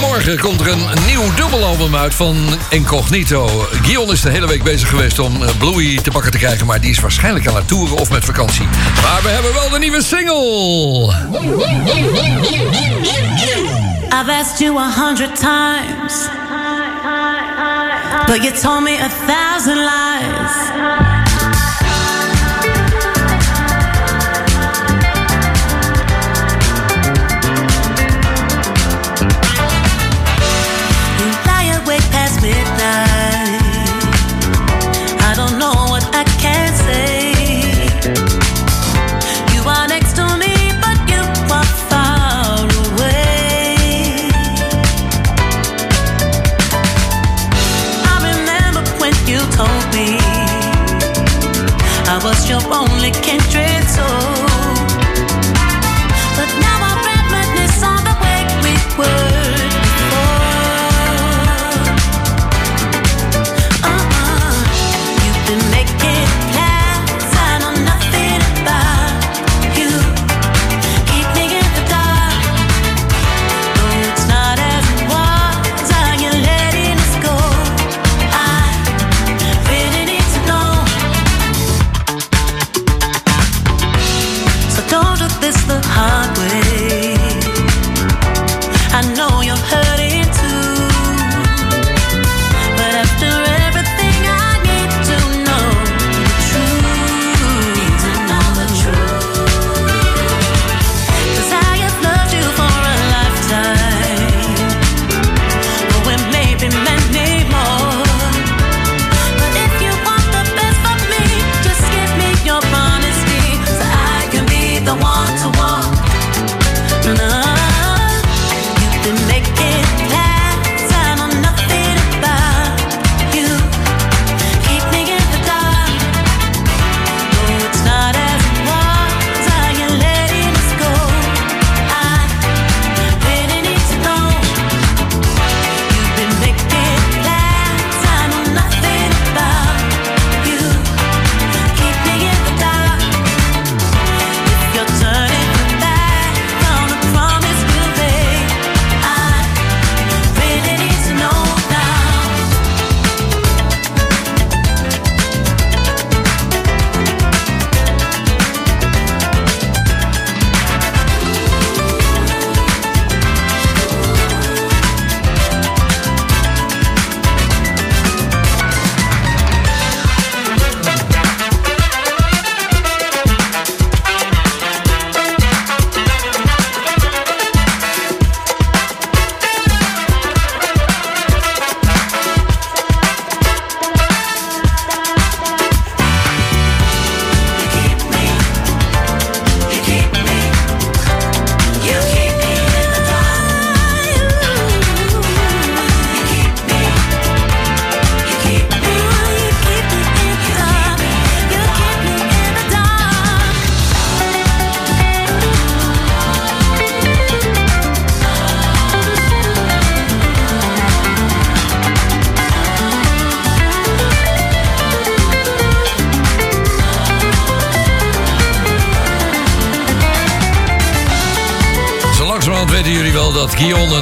Morgen komt er een nieuw dubbelalbum uit van Incognito. Guion is de hele week bezig geweest om eh, Bluey te pakken te krijgen... maar die is waarschijnlijk aan het toeren of met vakantie. Maar we hebben wel de nieuwe single. I've asked you a hundred times, but you told me a thousand lies.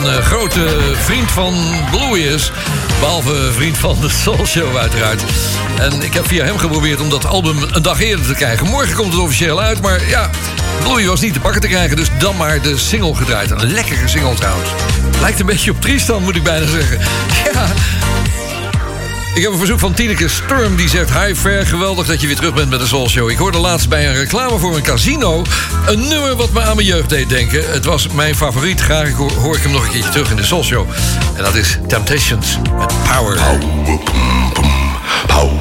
Een eh, grote vriend van Bluey is. Behalve vriend van de Soul Show uiteraard. En ik heb via hem geprobeerd om dat album een dag eerder te krijgen. Morgen komt het officieel uit, maar ja, Bluey was niet te pakken te krijgen. Dus dan maar de single gedraaid. Een lekkere single trouwens. Lijkt een beetje op Tristan, moet ik bijna zeggen. Ja, ik heb een verzoek van Tineke Sturm die zegt... Hi Ver, geweldig dat je weer terug bent met de Soul Show. Ik hoorde laatst bij een reclame voor een casino... een nummer wat me aan mijn jeugd deed denken. Het was mijn favoriet. Graag hoor, ik hem nog een keertje terug in de Soul Show. En dat is Temptations met Power. Power, power,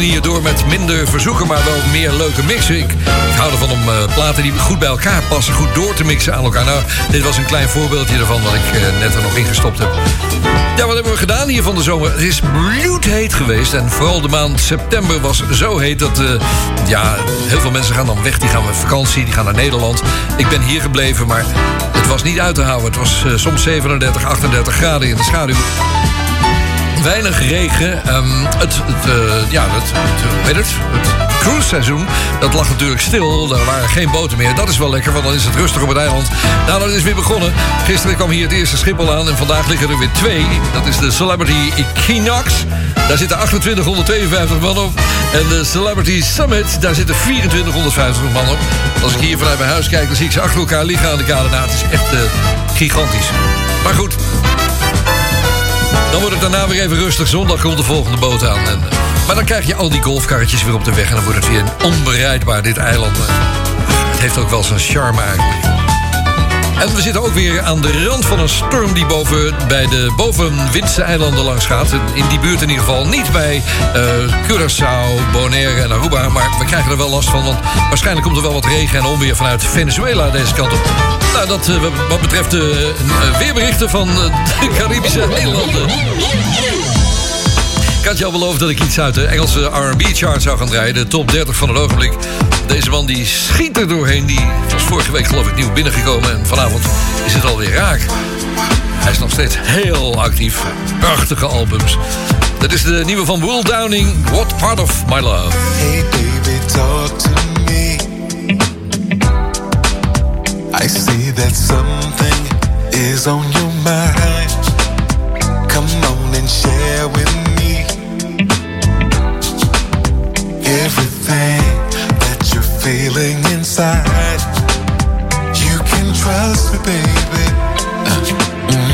manier door met minder verzoeken, maar wel meer leuke mixen. Ik, hou ervan om eh, platen die goed bij elkaar passen, goed door te mixen aan elkaar. Nou, dit was een klein voorbeeldje ervan wat ik eh, net er nog ingestopt heb. Ja, wat hebben we gedaan hier van de zomer? Het is bloedheet geweest en vooral de maand september was zo heet dat... eh, ja, heel veel mensen gaan dan weg, die gaan op vakantie, die gaan naar Nederland. Ik ben hier gebleven, maar het was niet uit te houden. Het was soms 37, 38 graden in de schaduw. Weinig regen. Ehm, het, eh, ja, het, het? Het cruiseseizoen, dat lag natuurlijk stil. Er waren geen boten meer. Dat is wel lekker, want dan is het rustig op het eiland. Nou, dat is weer begonnen. Gisteren kwam hier het eerste Schiphol aan en vandaag liggen er weer twee. Dat is de Celebrity Equinox. Daar zitten 2852 man op. En de Celebrity Summit, daar zitten 2450 man op. Als ik hier vanuit mijn huis kijk, dan zie ik ze achter elkaar liggen aan de kade. Nou, het is echt eh, gigantisch. Maar goed, dan wordt het daarna weer even rustig. Zondag komt de volgende boot aan. En, eh, maar dan krijg je al die golfkarretjes weer op de weg. En dan wordt het weer onbereidbaar, dit eiland. Het heeft ook wel zijn charme eigenlijk. En we zitten ook weer aan de rand van een storm die boven, bij de bovenwindse eilanden langs gaat. In die buurt in ieder geval. Niet bij eh, Curaçao, Bonaire en Aruba. Maar we krijgen er wel last van. Want waarschijnlijk komt er wel wat regen en onweer vanuit Venezuela deze kant op. Nou, dat eh, wat betreft de eh, weerberichten van de Caribische eilanden. Ik had je al beloofd dat ik iets uit de Engelse R&B-chart zou gaan draaien. De top 30 van het ogenblik. Deze man die schiet er doorheen. Die was vorige week geloof ik nieuw binnengekomen. En vanavond is het alweer raak. Hij is nog steeds heel actief. Prachtige albums. Dat is de nieuwe van Will Downing. What Part of My Love. Hey baby, talk to me. I see that something is on your mind. Come on and share with me feeling inside. You can trust me, baby. Uh, mm.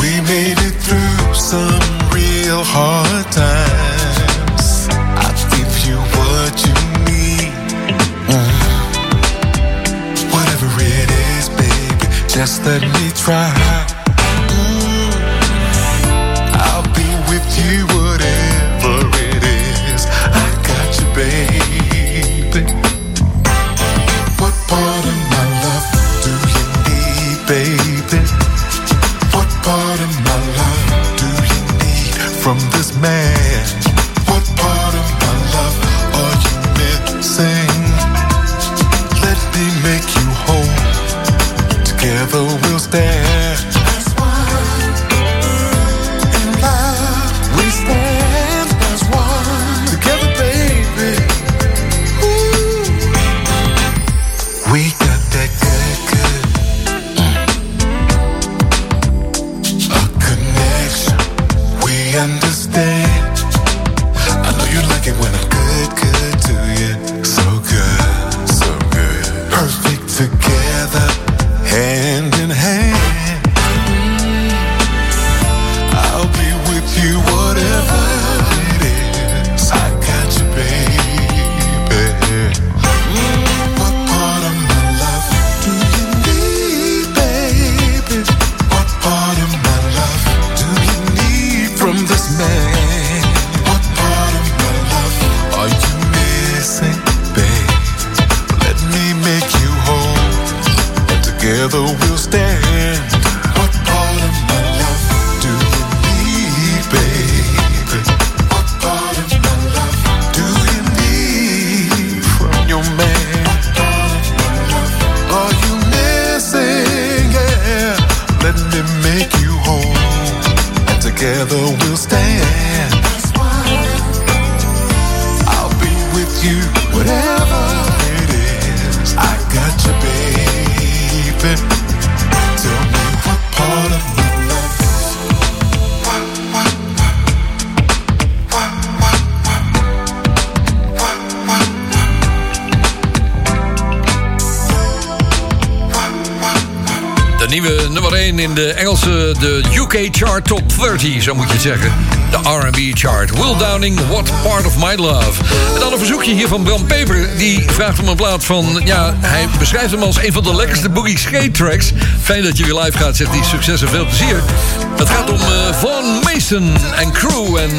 We made it through some real hard times. I'll give you what you need. Mm. Whatever it is, baby, just let me try. Mm. I'll be with you, we'll stand. De UK Chart Top 30, zo moet je het zeggen. De R&B chart. Will Downing, What Part of My Love. En dan een verzoekje hier van Bram Peper. Die vraagt om een plaat van... Ja, hij beschrijft hem als een van de lekkerste boogie skate tracks. Fijn dat je weer live gaat, zegt hij. Succes en veel plezier. Het gaat om eh, Von Mason en crew en...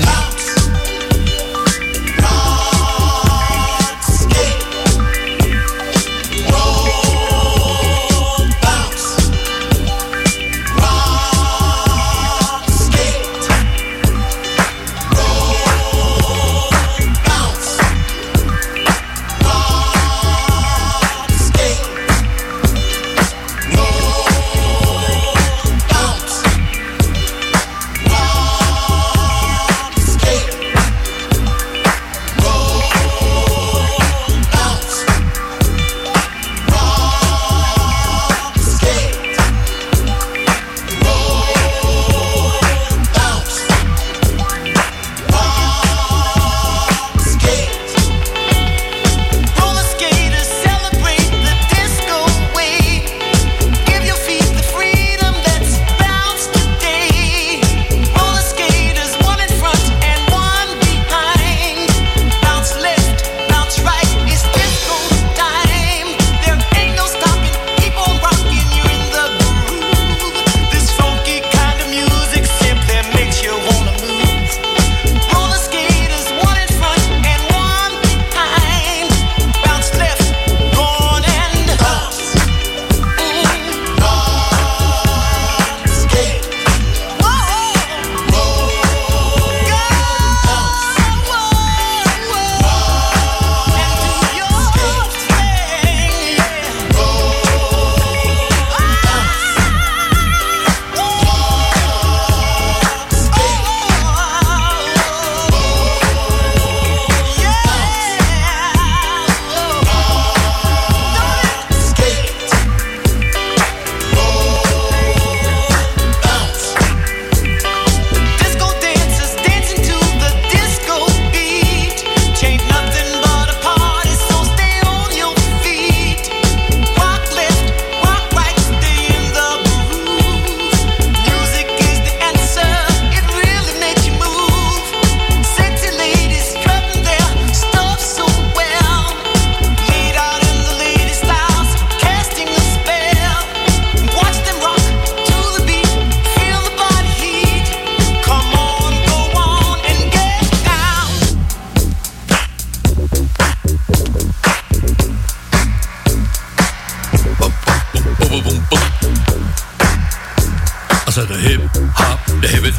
Het de hip, hop, de hip it.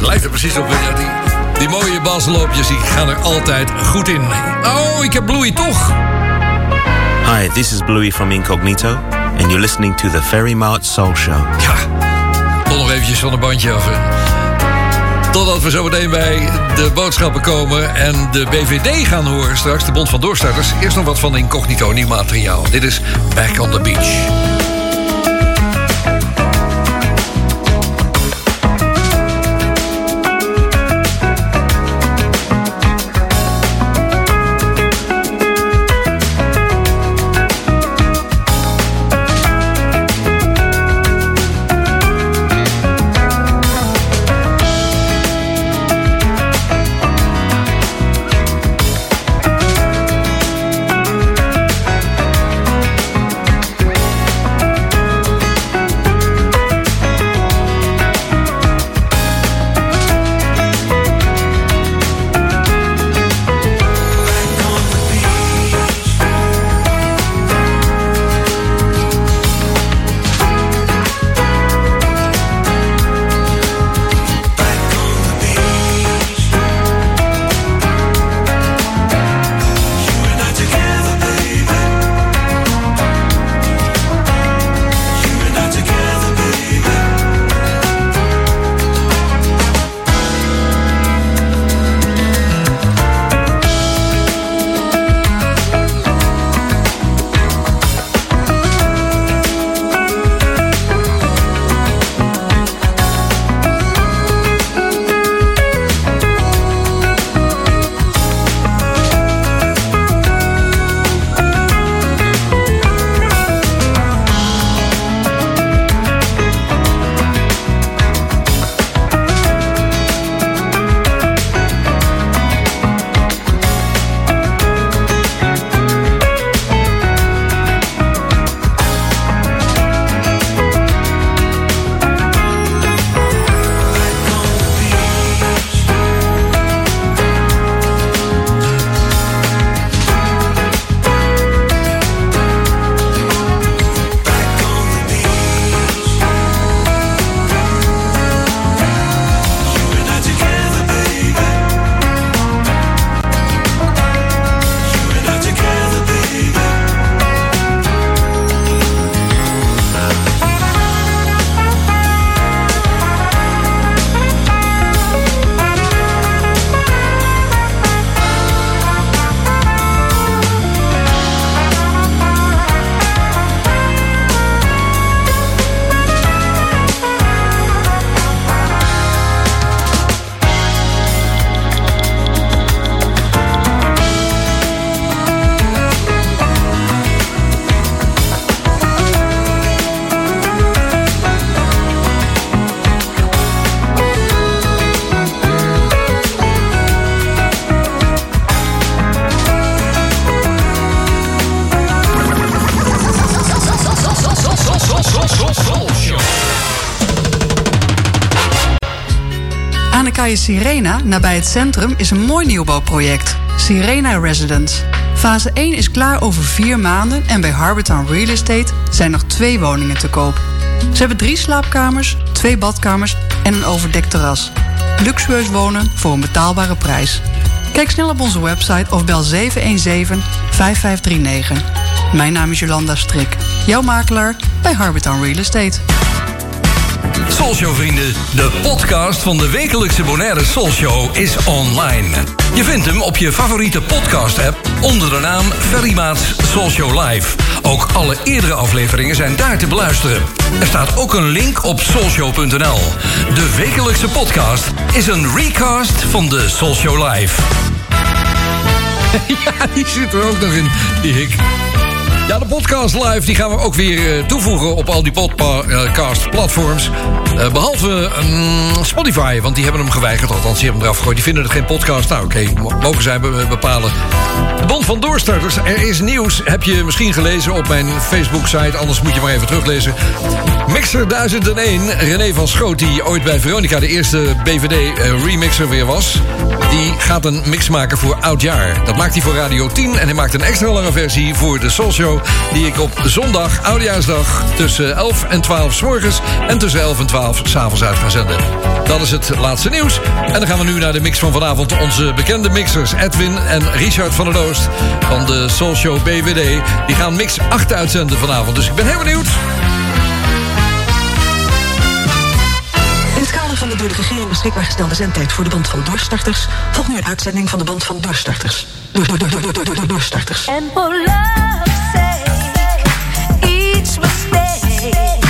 Lijkt er precies op. Ja, die, die mooie basloopjes die gaan er altijd goed in. Oh, ik heb Bluey toch. Hi, this is Bluey from Incognito, and you're listening to the Ferry Mart Soul Show. Ja, toch nog eventjes van een bandje af. Totdat we zo meteen bij de boodschappen komen en de BVD gaan horen straks, de Bond van Doorstarters. Eerst nog wat van Incognito, nieuw materiaal. Dit is Back on the Beach. Sirena, nabij het centrum, is een mooi nieuwbouwproject. Sirena Residence. Fase 1 is klaar over vier maanden en bij Harbortown Real Estate zijn nog twee woningen te koop. Ze hebben drie slaapkamers, twee badkamers en een overdekt terras. Luxueus wonen voor een betaalbare prijs. Kijk snel op onze website of bel 717-5539. Mijn naam is Jolanda Strik, jouw makelaar bij Harbortown Real Estate. Soulshow vrienden, de podcast van de wekelijkse Bonaire Soulshow is online. Je vindt hem op je favoriete podcast app onder de naam Ferry Maats Soulshow Live. Ook alle eerdere afleveringen zijn daar te beluisteren. Er staat ook een link op soulshow.nl. De wekelijkse podcast is een recast van de Soulshow Live. Ja, die zit er ook nog in, die. Ja, de podcast live die gaan we ook weer eh, toevoegen op al die podcast-platforms. Eh, behalve mm, Spotify, want die hebben hem geweigerd. Althans, die hebben hem eraf gegooid. Die vinden het geen podcast. Nou, oké, mo- mogen zij be- bepalen. De Bond van Doorstarters, er is nieuws. Heb je misschien gelezen op mijn Facebook-site. Anders moet je maar even teruglezen. Mixer 1001, René van Schoot... die ooit bij Veronica de eerste BVD-remixer weer was... die gaat een mix maken voor Oudjaar. Dat maakt hij voor Radio 10 en hij maakt een extra lange versie voor de Soul Show... die ik op zondag, Oudjaarsdag, tussen 11 en 12 s morgens... en tussen 11 en 12 s avonds uit gaan zenden. Dat is het laatste nieuws. En dan gaan we nu naar de mix van vanavond. Onze bekende mixers Edwin en Richard van der Oost... van de Soul Show BVD. Die gaan mix 8 uitzenden vanavond. Dus ik ben heel benieuwd... van de door de regering beschikbaar gestelde zendtijd voor de band van doorstarters volgt nu een uitzending van de band van doorstarters. Door, door, door, door, door, door, door, doorstarters. And for love's sake, mistake,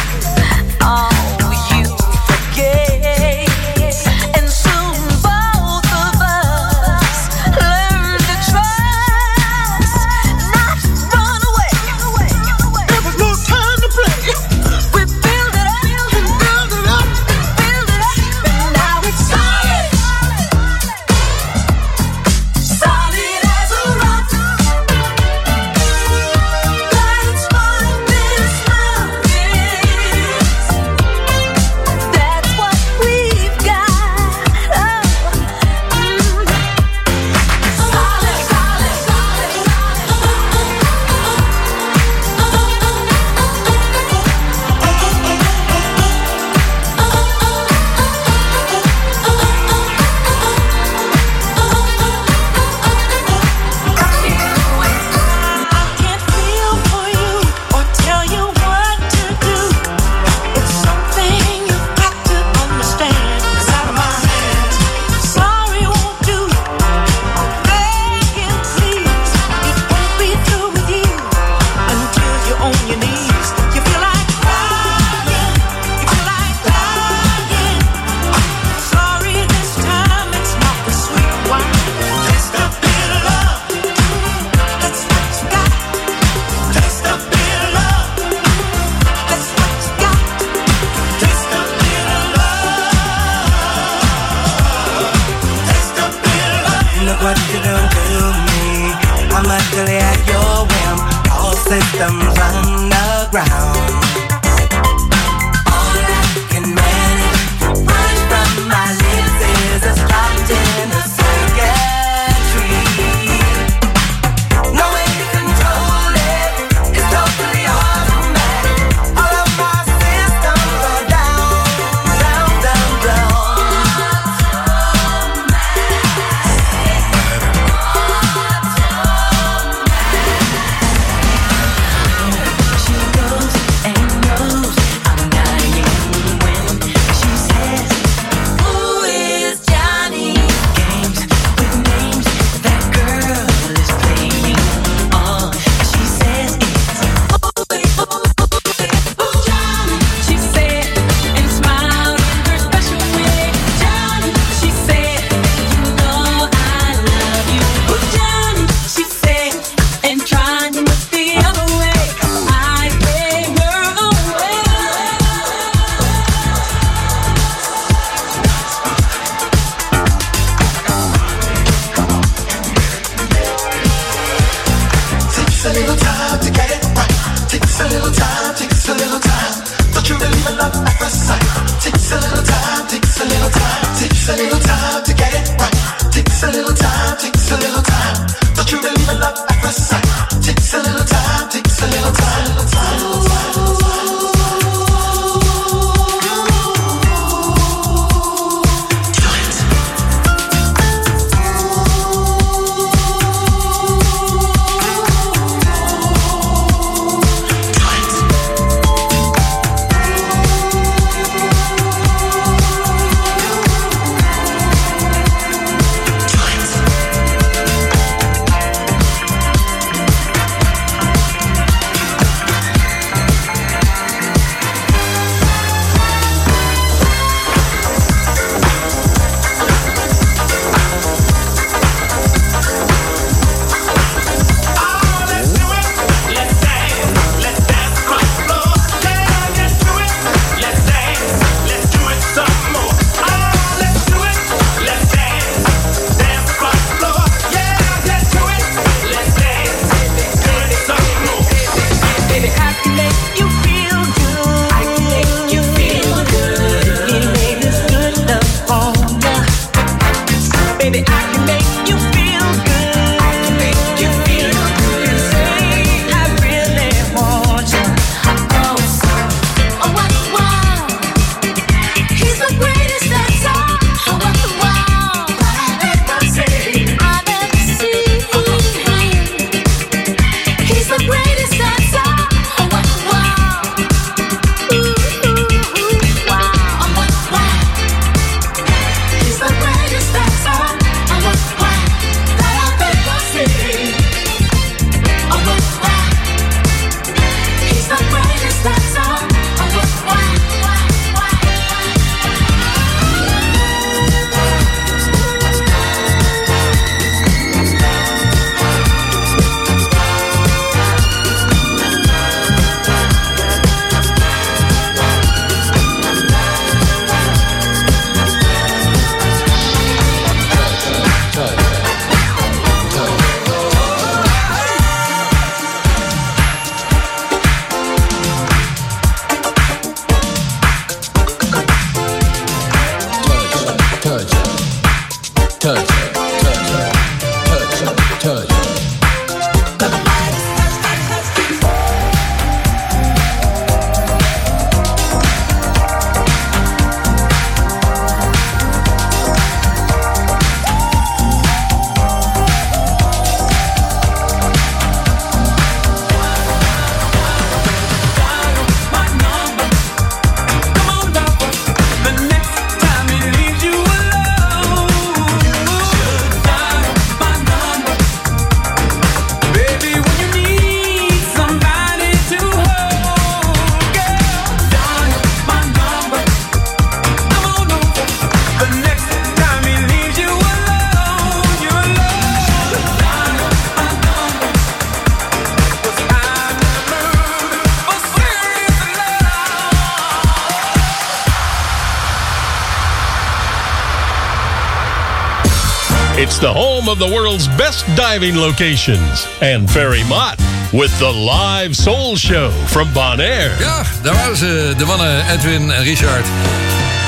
of the world's best diving locations. And Ferry Mott with the live soul show from Bonaire. Ja, daar waren ze, de mannen Edwin en Richard.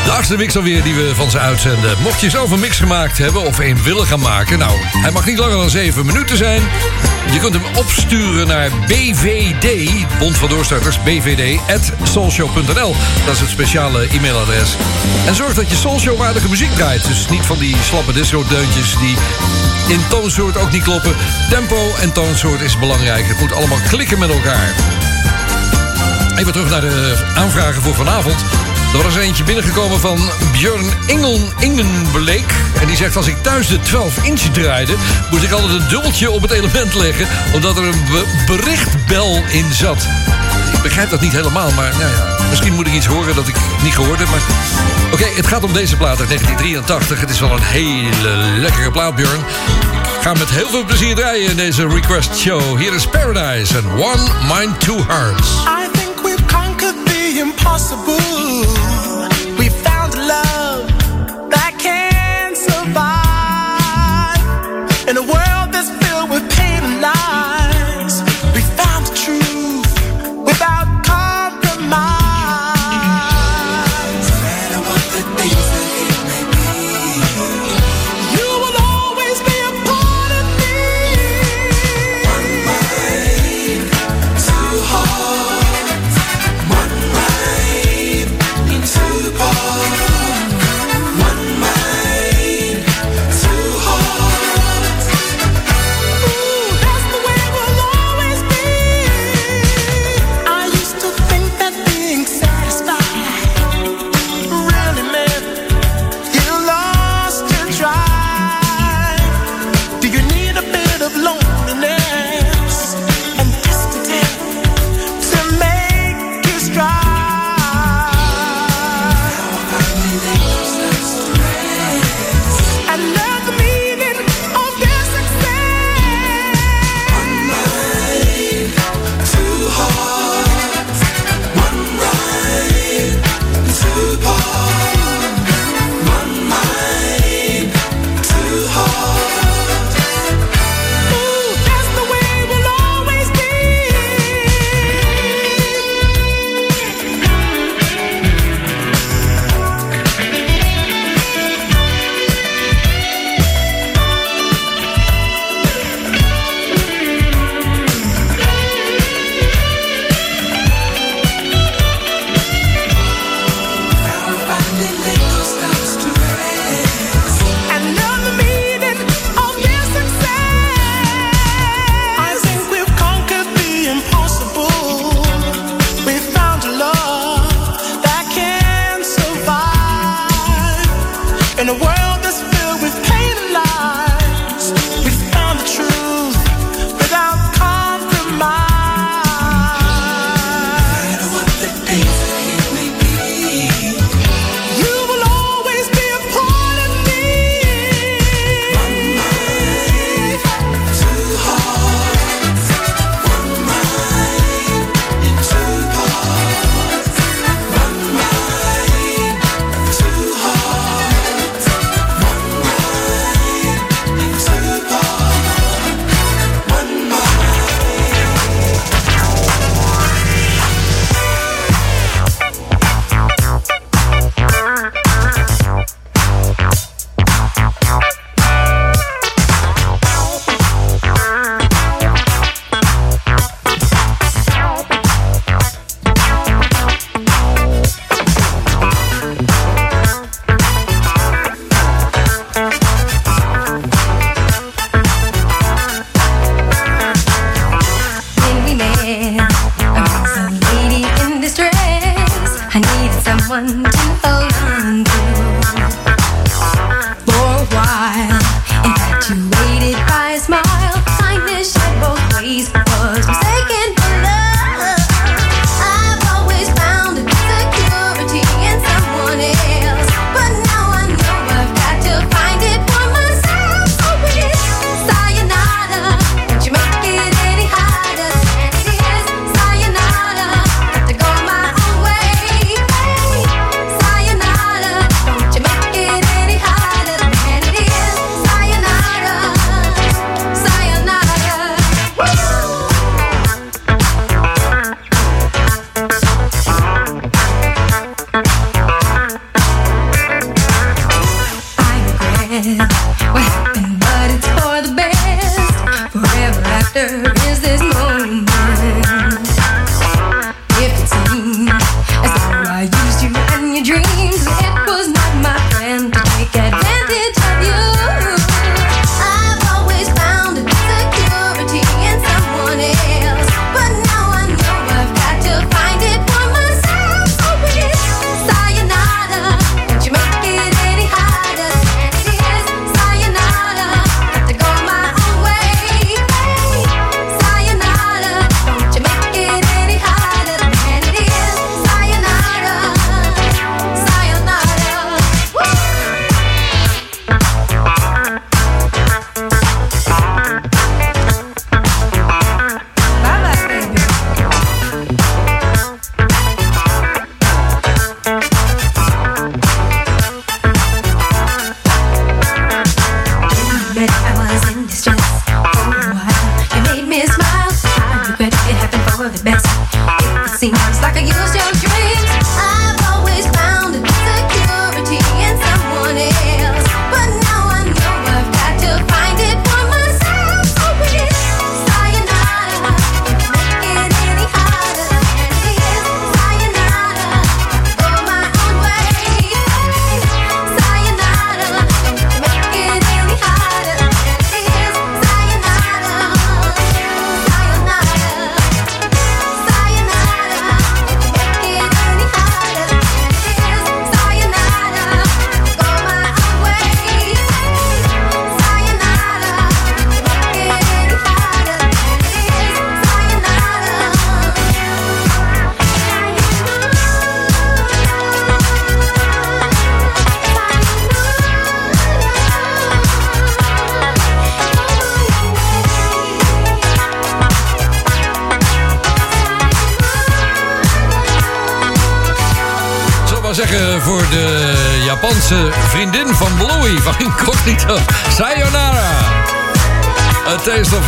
De achtste mix alweer die we van ze uitzenden. Mocht je zelf een mix gemaakt hebben of een willen gaan maken... nou, hij mag niet langer dan 7 minuten zijn. Je kunt hem opsturen naar BVD, Bond van Doorstarters, bvd.soulshow.nl. Dat is het speciale e-mailadres. En zorg dat je soulshow-waardige muziek draait. Dus niet van die slappe disco-deuntjes die in toonsoort ook niet kloppen. Tempo en toonsoort is belangrijk. Het moet allemaal klikken met elkaar. Even terug naar de aanvragen voor vanavond. Er was eentje binnengekomen van Björn Engel, Ingenbleek. En die zegt, als ik thuis de 12 inch draaide... moest ik altijd een dubbeltje op het element leggen... omdat er een be- berichtbel in zat. Ik begrijp dat niet helemaal, maar nou ja, misschien moet ik iets horen dat ik niet gehoord heb. Oké, het gaat om deze plaat uit 1983. Het is wel een hele lekkere plaat, Björn. Ik ga met heel veel plezier draaien in deze request show. Hier is Paradise and One Mind Two Hearts. I think we've conquered the impossible.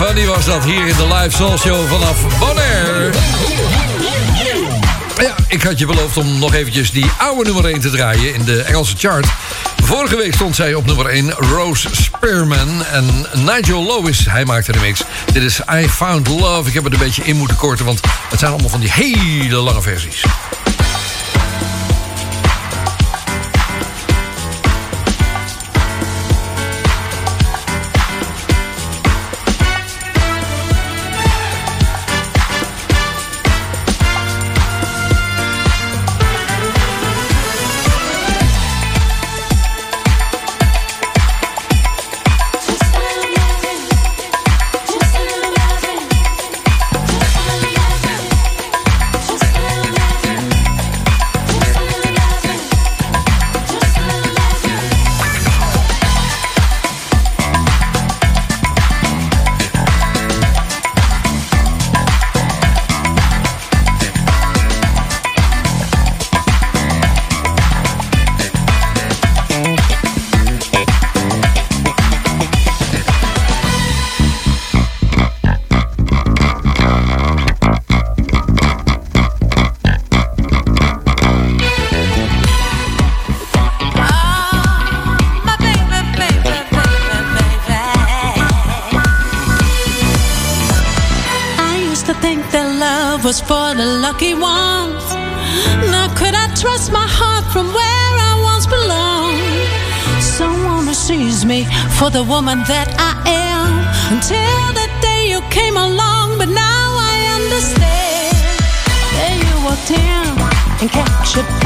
Funny was dat hier in de live soul show vanaf Bonaire. Ja, ik had je beloofd om nog eventjes die oude nummer 1 te draaien in de Engelse chart. Vorige week stond zij op nummer 1, Rose Spearman en Nigel Lewis. Hij maakte de mix. Dit is I Found Love. Ik heb het een beetje in moeten korten, want het zijn allemaal van die hele lange versies. for the woman that I am until the day you came along. But now I understand. that you walked in and captured.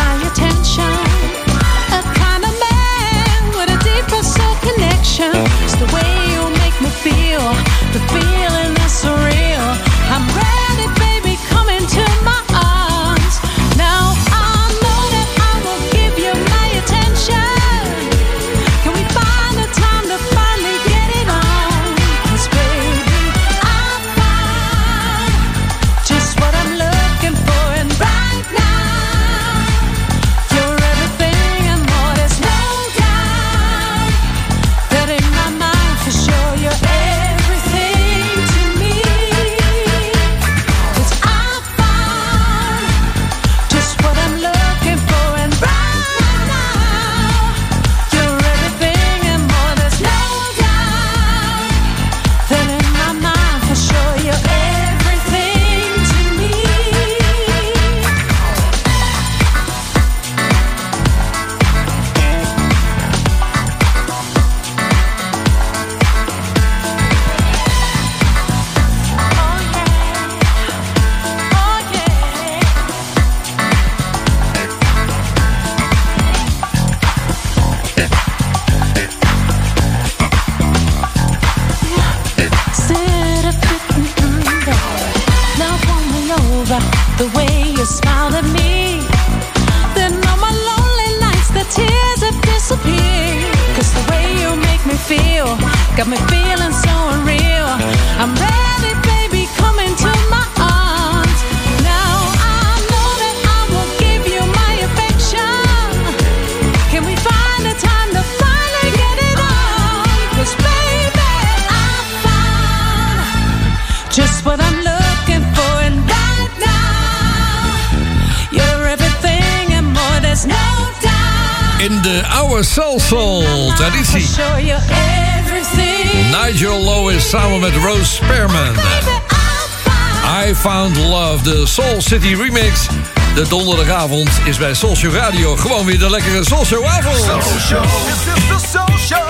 City Remix. De donderdagavond is bij Social Radio gewoon weer de lekkere Social Avond. This is the social.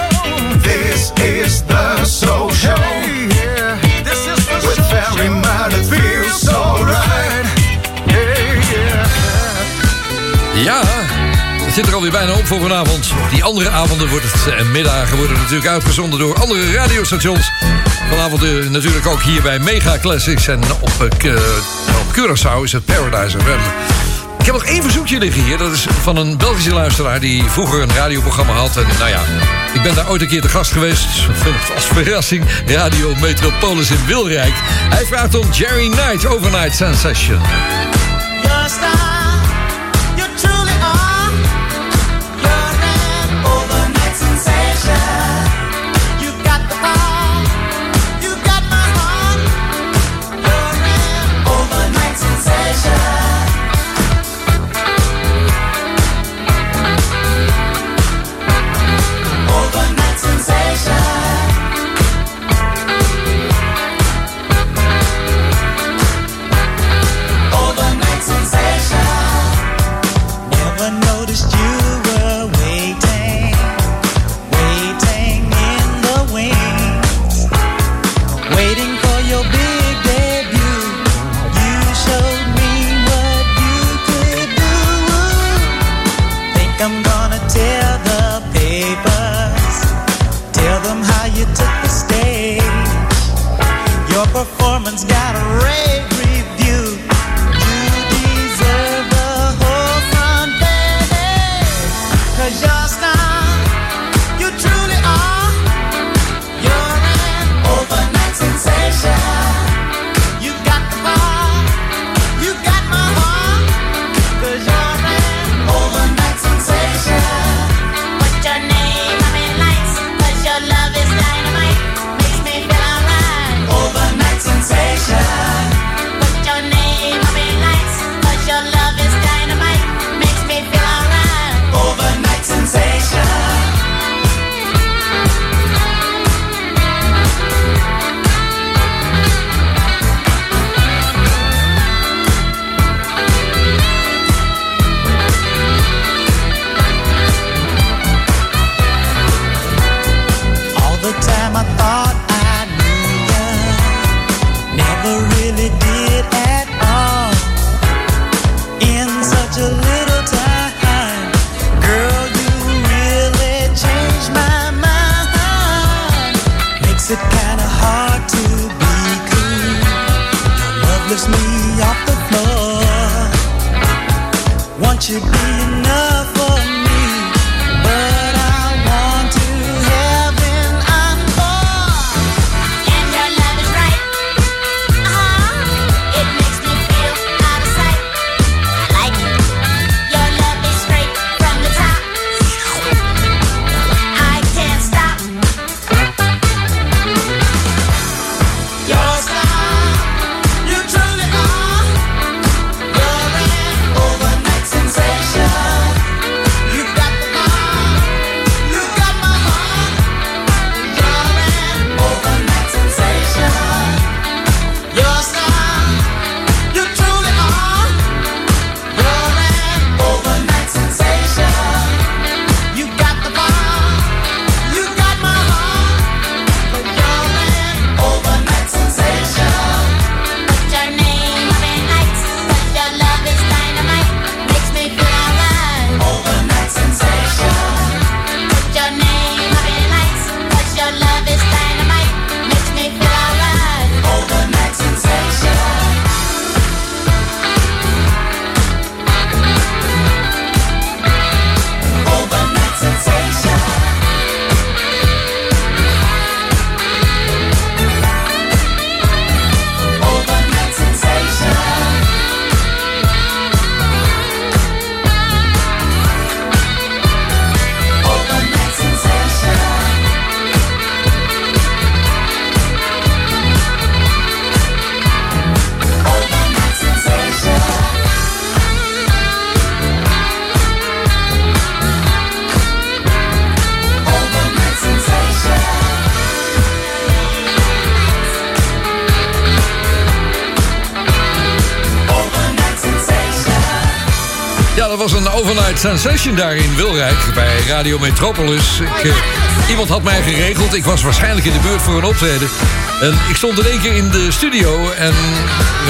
This is the social. This is the With. Very it feels so right. Hey, yeah. Ja, het zit er alweer bijna op voor vanavond. Die andere avonden wordt het, en middagen worden natuurlijk uitgezonden door andere radiostations. Vanavond eh, natuurlijk ook hier bij Mega Classics en op uh, Curaçao is het Paradise van. Ik heb nog één verzoekje liggen hier. Dat is van een Belgische luisteraar die vroeger een radioprogramma had. En nou ja, ik ben daar ooit een keer te gast geweest. Als verrassing, Radio Metropolis in Wilrijk. Hij vraagt om Jerry Knight Overnight Sensation. Sensation daar in Wilrijk bij Radio Metropolis. Ik, eh, iemand had mij geregeld. Ik was waarschijnlijk in de buurt voor een optreden. En ik stond in één keer in de studio en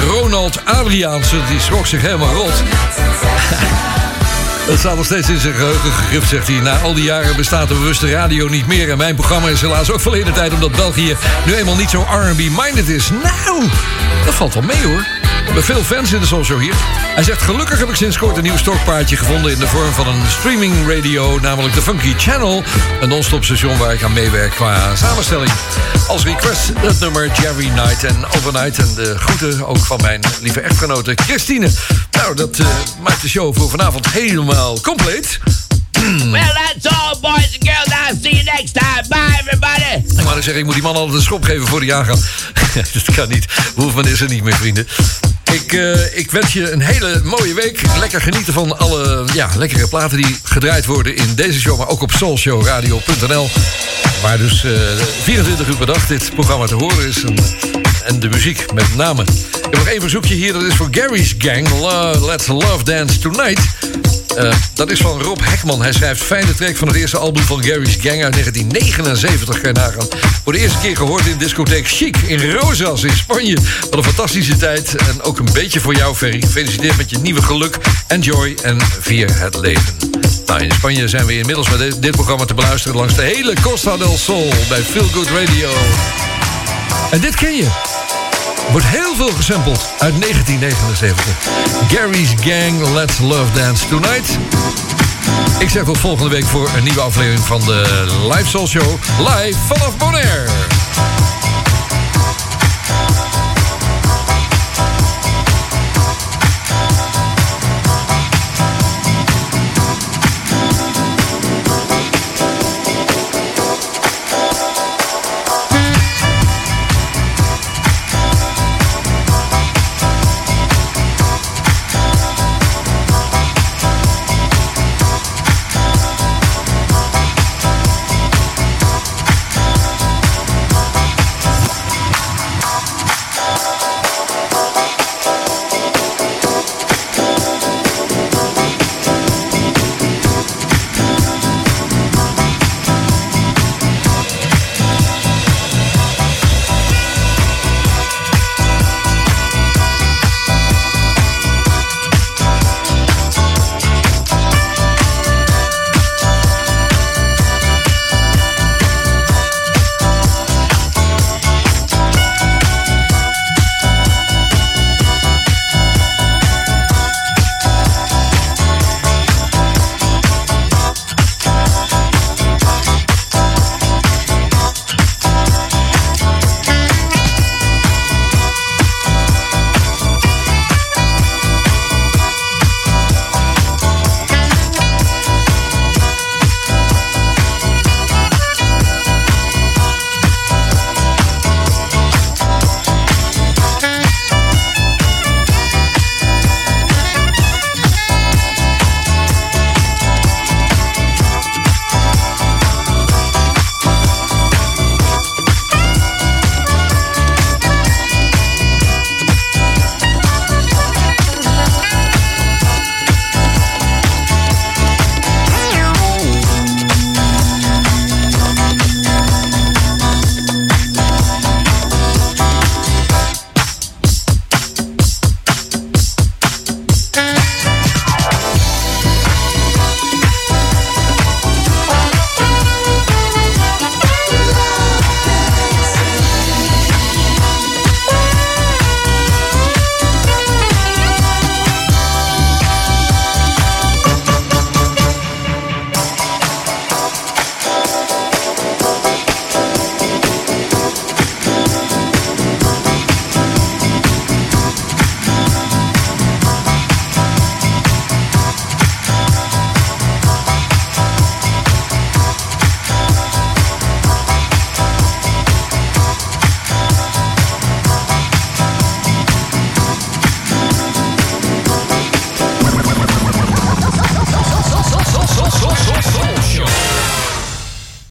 Ronald Adriaanse die schrok zich helemaal rot. Dat staat nog steeds in zijn geheugen zegt hij. Na al die jaren bestaat de bewuste radio niet meer. En mijn programma is helaas ook verleden tijd... omdat België nu eenmaal niet zo R&B-minded is. Nou, dat valt wel mee hoor. Veel fans in de Show hier. Hij zegt, gelukkig heb ik sinds kort een nieuw stokpaardje gevonden... in de vorm van een streaming radio, namelijk de Funky Channel. Een non-stop station waar ik aan meewerk qua samenstelling. Als request het nummer Jerry Night en Overnight. En de groeten ook van mijn lieve echtgenote Christine. Nou, dat eh, maakt de show voor vanavond helemaal compleet. Well, that's all, boys and girls. I'll see you next time. Bye, everybody. Ik wou net zeggen, ik moet die man altijd een schop geven voor die aangaan. dat kan niet. Hoefman is er niet meer, vrienden. Ik, eh, ik wens je een hele mooie week. Lekker genieten van alle ja, lekkere platen die gedraaid worden in deze show, maar ook op soulshowradio.nl. Waar dus eh, 24 uur per dag dit programma te horen is. En, de muziek met name. Ik heb nog één verzoekje hier, dat is voor Gary's Gang. Let's Love Dance Tonight. Eh, dat is van Rob Hekman. Hij schrijft fijne track van het eerste album van Gary's Gang uit 1979. Kan je nagaan. Voor de eerste keer gehoord in discotheek Chic in Rosas in Spanje. Wat een fantastische tijd. En ook een beetje voor jou, Ferry. Gefeliciteerd met je nieuwe geluk. Enjoy en vier het leven. Nou, in Spanje zijn we inmiddels met dit, dit programma te beluisteren... langs de hele Costa del Sol bij Feel Good Radio. En dit ken je. Wordt heel veel gesampled uit 1979. Gary's Gang, Let's Love Dance Tonight. Ik zeg tot volgende week voor een nieuwe aflevering van de Live Soul Show. Live vanaf Bonaire.